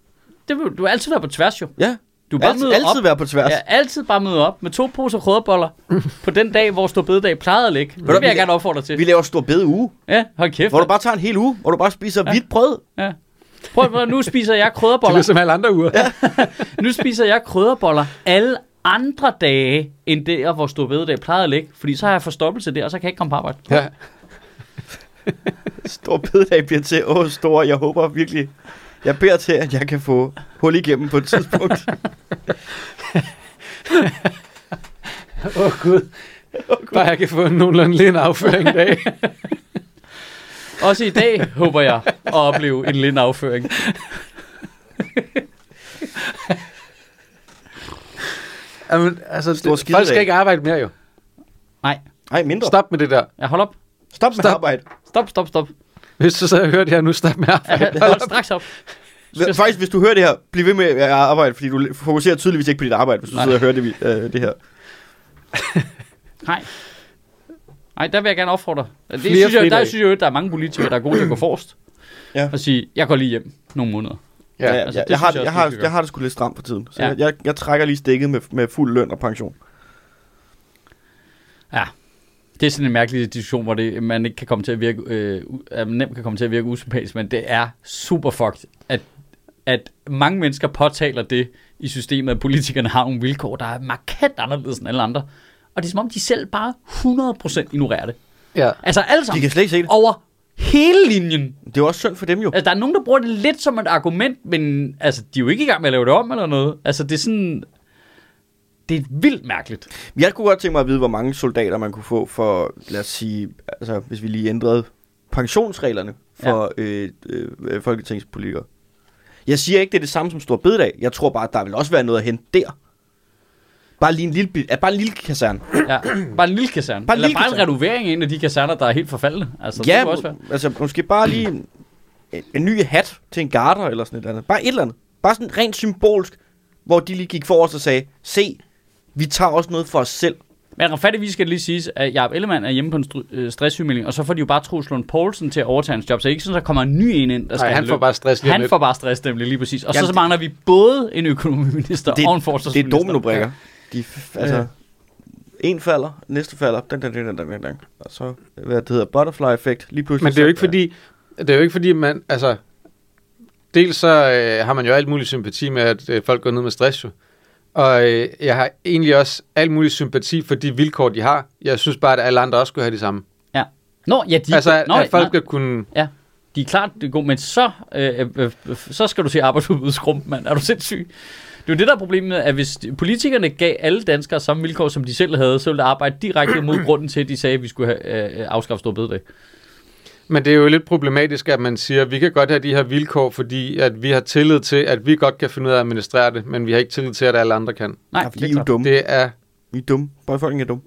Det vil, du vil altid være på tværs jo. Ja. Du bare altid, altid op. være på tværs. Ja, altid bare møde op med to poser krydderboller på den dag, hvor stor bededag plejede at ligge. Det vil jeg gerne opfordre til. Vi laver stor bede uge, Ja, hold kæft. hvor du bare tager en hel uge, hvor du bare spiser Ja. hvidt brød. Ja. Prøv, prøv, nu spiser jeg Det er som alle andre uger. Ja. Nu spiser jeg krydderboller alle andre dage, end der, hvor stor bededag plejede at ligge. Fordi så har jeg forstoppelse der, og så kan jeg ikke komme på arbejde. ja. Stor bededag bliver til, åh stor, jeg håber virkelig, jeg beder til, at jeg kan få hul igennem på et tidspunkt. Åh, oh, Gud. Bare jeg kan få en nogenlunde lind afføring i dag. Også i dag håber jeg at opleve en lindafføring. Jamen, altså, Stor det, folk skal ikke arbejde mere jo. Nej, Nej, mindre. Stop med det der. ja, hold op. Stop med Stop. arbejde. Stop, stop, stop. Hvis du så har hørt det her nu, stop med at Ja, arbejde. hold straks op. Faktisk, hvis du hører det her, bliv ved med at arbejde, fordi du fokuserer tydeligvis ikke på dit arbejde, hvis du Nej. sidder og hører det, øh, det her. Nej. Nej, der vil jeg gerne opfordre. Det Flere synes jeg, der synes jeg jo, at der er mange politikere, der er gode til at gå forrest. Ja. Og sige, jeg går lige hjem nogle måneder. Ja, ja, altså, altså, det jeg, har, jeg jeg, også, har, skal jeg har det sgu lidt stramt for tiden, så Ja. ja. jeg, jeg trækker lige stikket med, med fuld løn og pension. Ja. Det er sådan en mærkelig diskussion, hvor det, man ikke kan komme til at virke, øh, at man nemt kan komme til at virke usympatisk, men det er super fucked, at, at mange mennesker påtaler det i systemet, at politikerne har nogle vilkår, der er markant anderledes end alle andre. Og det er som om, de selv bare 100% ignorerer det. Ja. Altså alle De sammen. kan slet ikke se det. Over hele linjen. Det er jo også synd for dem jo. Altså, der er nogen, der bruger det lidt som et argument, men altså, de er jo ikke i gang med at lave det om eller noget. Altså, det er sådan... Det er vildt mærkeligt. Jeg kunne godt tænke mig at vide, hvor mange soldater man kunne få for, lad os sige, altså hvis vi lige ændrede pensionsreglerne for ja. øh, øh, folketingspolitikere. Jeg siger ikke, det er det samme som stor bededag. Jeg tror bare, at der vil også være noget at hente der. Bare lige en lille, ja, bare en lille kaserne. Ja, bare en lille kaserne. Bare en Eller lille bare en kaserne. renovering af en af de kaserner, der er helt forfaldne. Altså, ja, det også være. altså måske bare lige en, en, en ny hat til en garter eller sådan et eller andet. Bare et eller andet. Bare sådan rent symbolsk, hvor de lige gik forrest og sagde, se, vi tager også noget for os selv. Men retfærdigvis skal det lige siges, at Jacob Ellemann er hjemme på en str- øh, stresssygemelding, og så får de jo bare Troels Lund Poulsen til at overtage hans job, så ikke sådan, at der kommer en ny en ind, der skal Nej, han får bare stress lige Han lidt. får bare stress, nemlig lige præcis. Og så, Jamen, så mangler vi både en økonomiminister Det- og en Det forsvarsminister. er dominobrikker. De, f- altså, Ja. en falder, næste falder, den, den, den, den, den, den. Og så, hvad det hedder, butterfly-effekt, lige pludselig. Men det er jo så- ikke fordi, det er jo ikke fordi, man, altså, dels så øh, har man jo alt mulig sympati med, at øh, folk går ned med stress jo. Og øh, jeg har egentlig også alt mulig sympati for de vilkår, de har. Jeg synes bare, at alle andre også skulle have de samme. Nå, ja, de, altså, at, nå, at folk nej, skal kunne... de er klart det er gode, men så, øh, øh, øh, så skal du se arbejdsudbudsgruppen, mand. Er du sindssyg? Det er jo det, der er problemet, at hvis politikerne gav alle danskere samme vilkår, som de selv havde, så ville det arbejde direkte mod grunden til, at de sagde, at vi skulle have øh, afskaffet stor bededag. Men det er jo lidt problematisk, at man siger, at vi kan godt have de her vilkår, fordi at vi har tillid til, at vi godt kan finde ud af at administrere det, men vi har ikke tillid til, at alle andre kan. Nej, Ja, det vi er er jo klart. dumme. Det er, Vi er dumme. Befolkningen er dumme.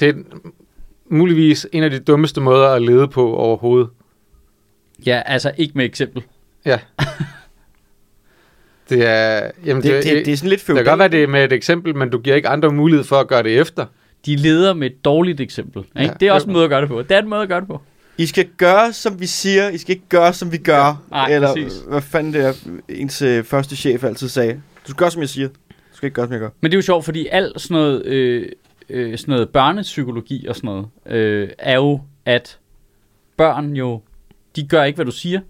det er muligvis en af de dummeste måder at lede på overhovedet. Ja, altså ikke med eksempel. Ja. det er... Jamen, Det, det, det, det er sådan lidt det kan godt være, det er med et eksempel, men du giver ikke andre mulighed for at gøre det efter. De leder med et dårligt eksempel. Ikke? Ja, det er også en måde at gøre det på. Det er en måde at gøre det på. I skal gøre, som vi siger. I skal ikke gøre, som vi gør. Nej, Eller præcis. hvad fanden det er, ens øh, første chef altid sagde. Du skal gøre, som jeg siger. Du skal ikke gøre, som jeg gør. Men det er jo sjovt, fordi alt sådan noget, øh, øh, sådan noget børnepsykologi og sådan noget, øh, er jo, at børn jo, de gør ikke, hvad du siger.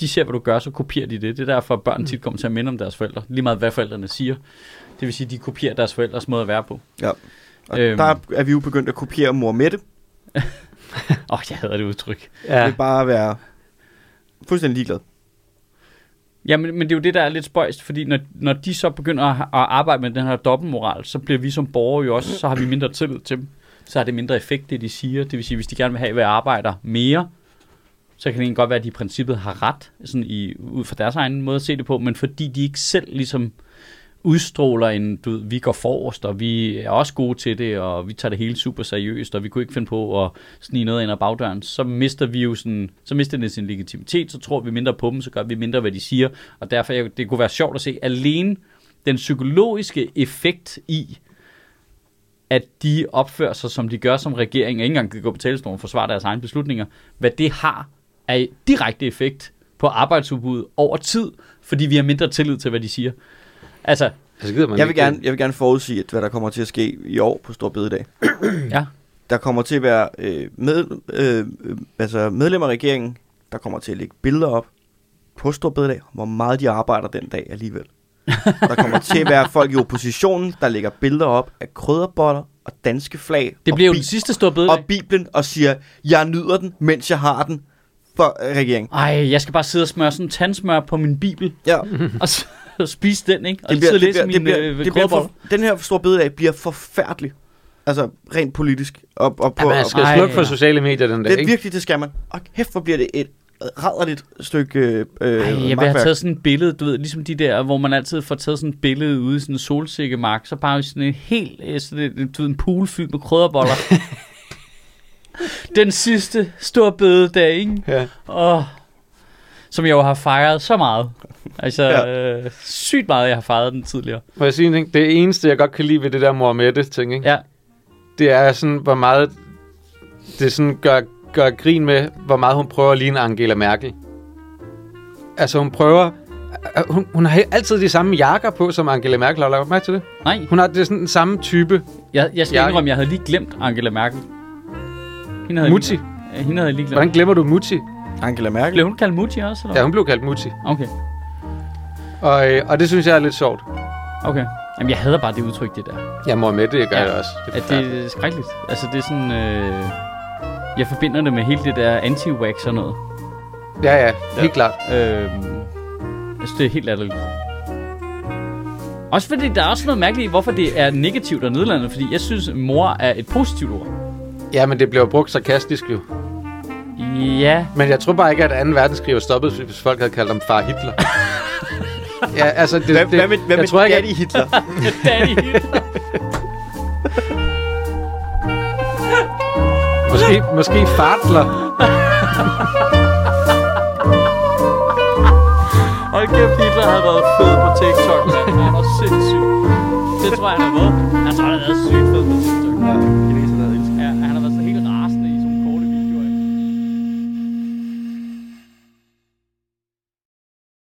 De ser, hvad du gør, så kopierer de det. Det er derfor, at børn tit kommer til at minde om deres forældre. Lige meget, hvad forældrene siger. Det vil sige, at de kopierer deres forældres måde at være på. Ja. Og øhm. der er vi jo begyndt at kopiere mor Mette. Åh, oh, jeg hader det udtryk. Ja. Det er bare at være fuldstændig ligeglad. Ja, men, men det er jo det, der er lidt spøjst, fordi når, når de så begynder at, at arbejde med den her dobbeltmoral, så bliver vi som borgere jo også, så har vi mindre tillid til dem. Så har det mindre effekt, det de siger. Det vil sige, hvis de gerne vil have, at vi arbejder mere, så kan det egentlig godt være, at de i princippet har ret, sådan i, ud fra deres egen måde at se det på, men fordi de ikke selv ligesom udstråler en, du ved, vi går forrest, og vi er også gode til det, og vi tager det hele super seriøst, og vi kunne ikke finde på at snige noget ind ad bagdøren, så mister vi jo sådan, så mister det sin legitimitet, så tror vi mindre på dem, så gør vi mindre, hvad de siger, og derfor det kunne være sjovt at se alene den psykologiske effekt i, at de opfører sig, som de gør som regering, og ikke engang kan gå på talerstolen og forsvare deres egne beslutninger, hvad det har af direkte effekt på arbejdsudbuddet over tid, fordi vi har mindre tillid til, hvad de siger. Altså, Altså, gider man Jeg vil, gerne, jeg vil gerne forudsige, at hvad der kommer til at ske i år på Stor Bededag. ja, Der kommer til at være øh, med, øh, øh, altså medlemmer af regeringen, der kommer til at lægge billeder op på Stor Bededag, hvor meget de arbejder den dag alligevel. der kommer til at være folk i oppositionen, der lægger billeder op af krydderboller og danske flag det og, bliver jo den sidste store bededag. og Bibelen og siger, jeg nyder den, mens jeg har den for øh, regeringen. Ej, jeg skal bare sidde og smøre sådan en tandsmør på min bibel, Ja, og, så, og spise den, ikke? Og det sidde bliver, og det læse bliver, det bliver, øh, det bliver for, den her Stor Bededag bliver forfærdelig. Altså rent politisk. Og, og på, Ja, man og, skal Ej. slukke for sociale medier den dag, det er ikke? virkelig, det skal man. Og kæft, hvor bliver det et rædderligt stykke øh, Ej, jeg vil have taget sådan et billede, du ved, ligesom de der, hvor man altid får taget sådan et billede ude i sådan en solsikkemark, så bare sådan en helt, øh, sådan en, du ved, en pool fyldt med krydderboller. Den sidste store bededag, ikke? Ja. Åh, som jeg jo har fejret så meget. Altså, Ja. øh, sygt meget, jeg har fejret den tidligere. Må jeg sige en ting? Det eneste, jeg godt kan lide ved det der Mohammed-ting, ikke? Ja, det er sådan, hvor meget det sådan gør, gør grin med, hvor meget hun prøver at ligne Angela Merkel. Altså, hun prøver... øh, Hun, hun har altid de samme jakker på, som Angela Merkel har lagt mærke til det. nej, Hun har det er sådan den samme type jeg, jeg skal indrømme, jeg havde lige glemt Angela Merkel. Hende havde Mutti. Jeg, hende havde jeg lige glemt. Hvordan glemmer du Mutti? Angela Merkel. Blev hun kaldt Mutti også, eller Ja, hun blev kaldt Mutti. Okay, Og, øh, og det synes jeg er lidt sjovt. okay. Jamen, jeg hader bare det udtryk, det der. Ja, Mohammed, det gør Ja. ja. jeg også. Det er At det er skrækkeligt. Altså, det er sådan... Øh, jeg forbinder det med hele det der anti-wax og noget. Ja, ja, helt klart. Øh, jeg synes, det er helt latterligt. Også fordi der er også noget mærkeligt i, hvorfor det er negativt og nedlandet. Fordi jeg synes, mor er et positivt ord. Ja, men det bliver brugt sarkastisk jo. Ja, Men jeg tror bare ikke, at 2. verdenskrig var stoppet, hvis folk havde kaldt ham far Hitler. ja, altså, det, Hvad, det, hvad med, hvad jeg med tror ikke, Daddy Hitler? Daddy Hitler. Måske, måske Fartler. Hold kæft, Hitler havde været fed på TikTok, mand. Han var sindssyg. Det tror jeg, han har været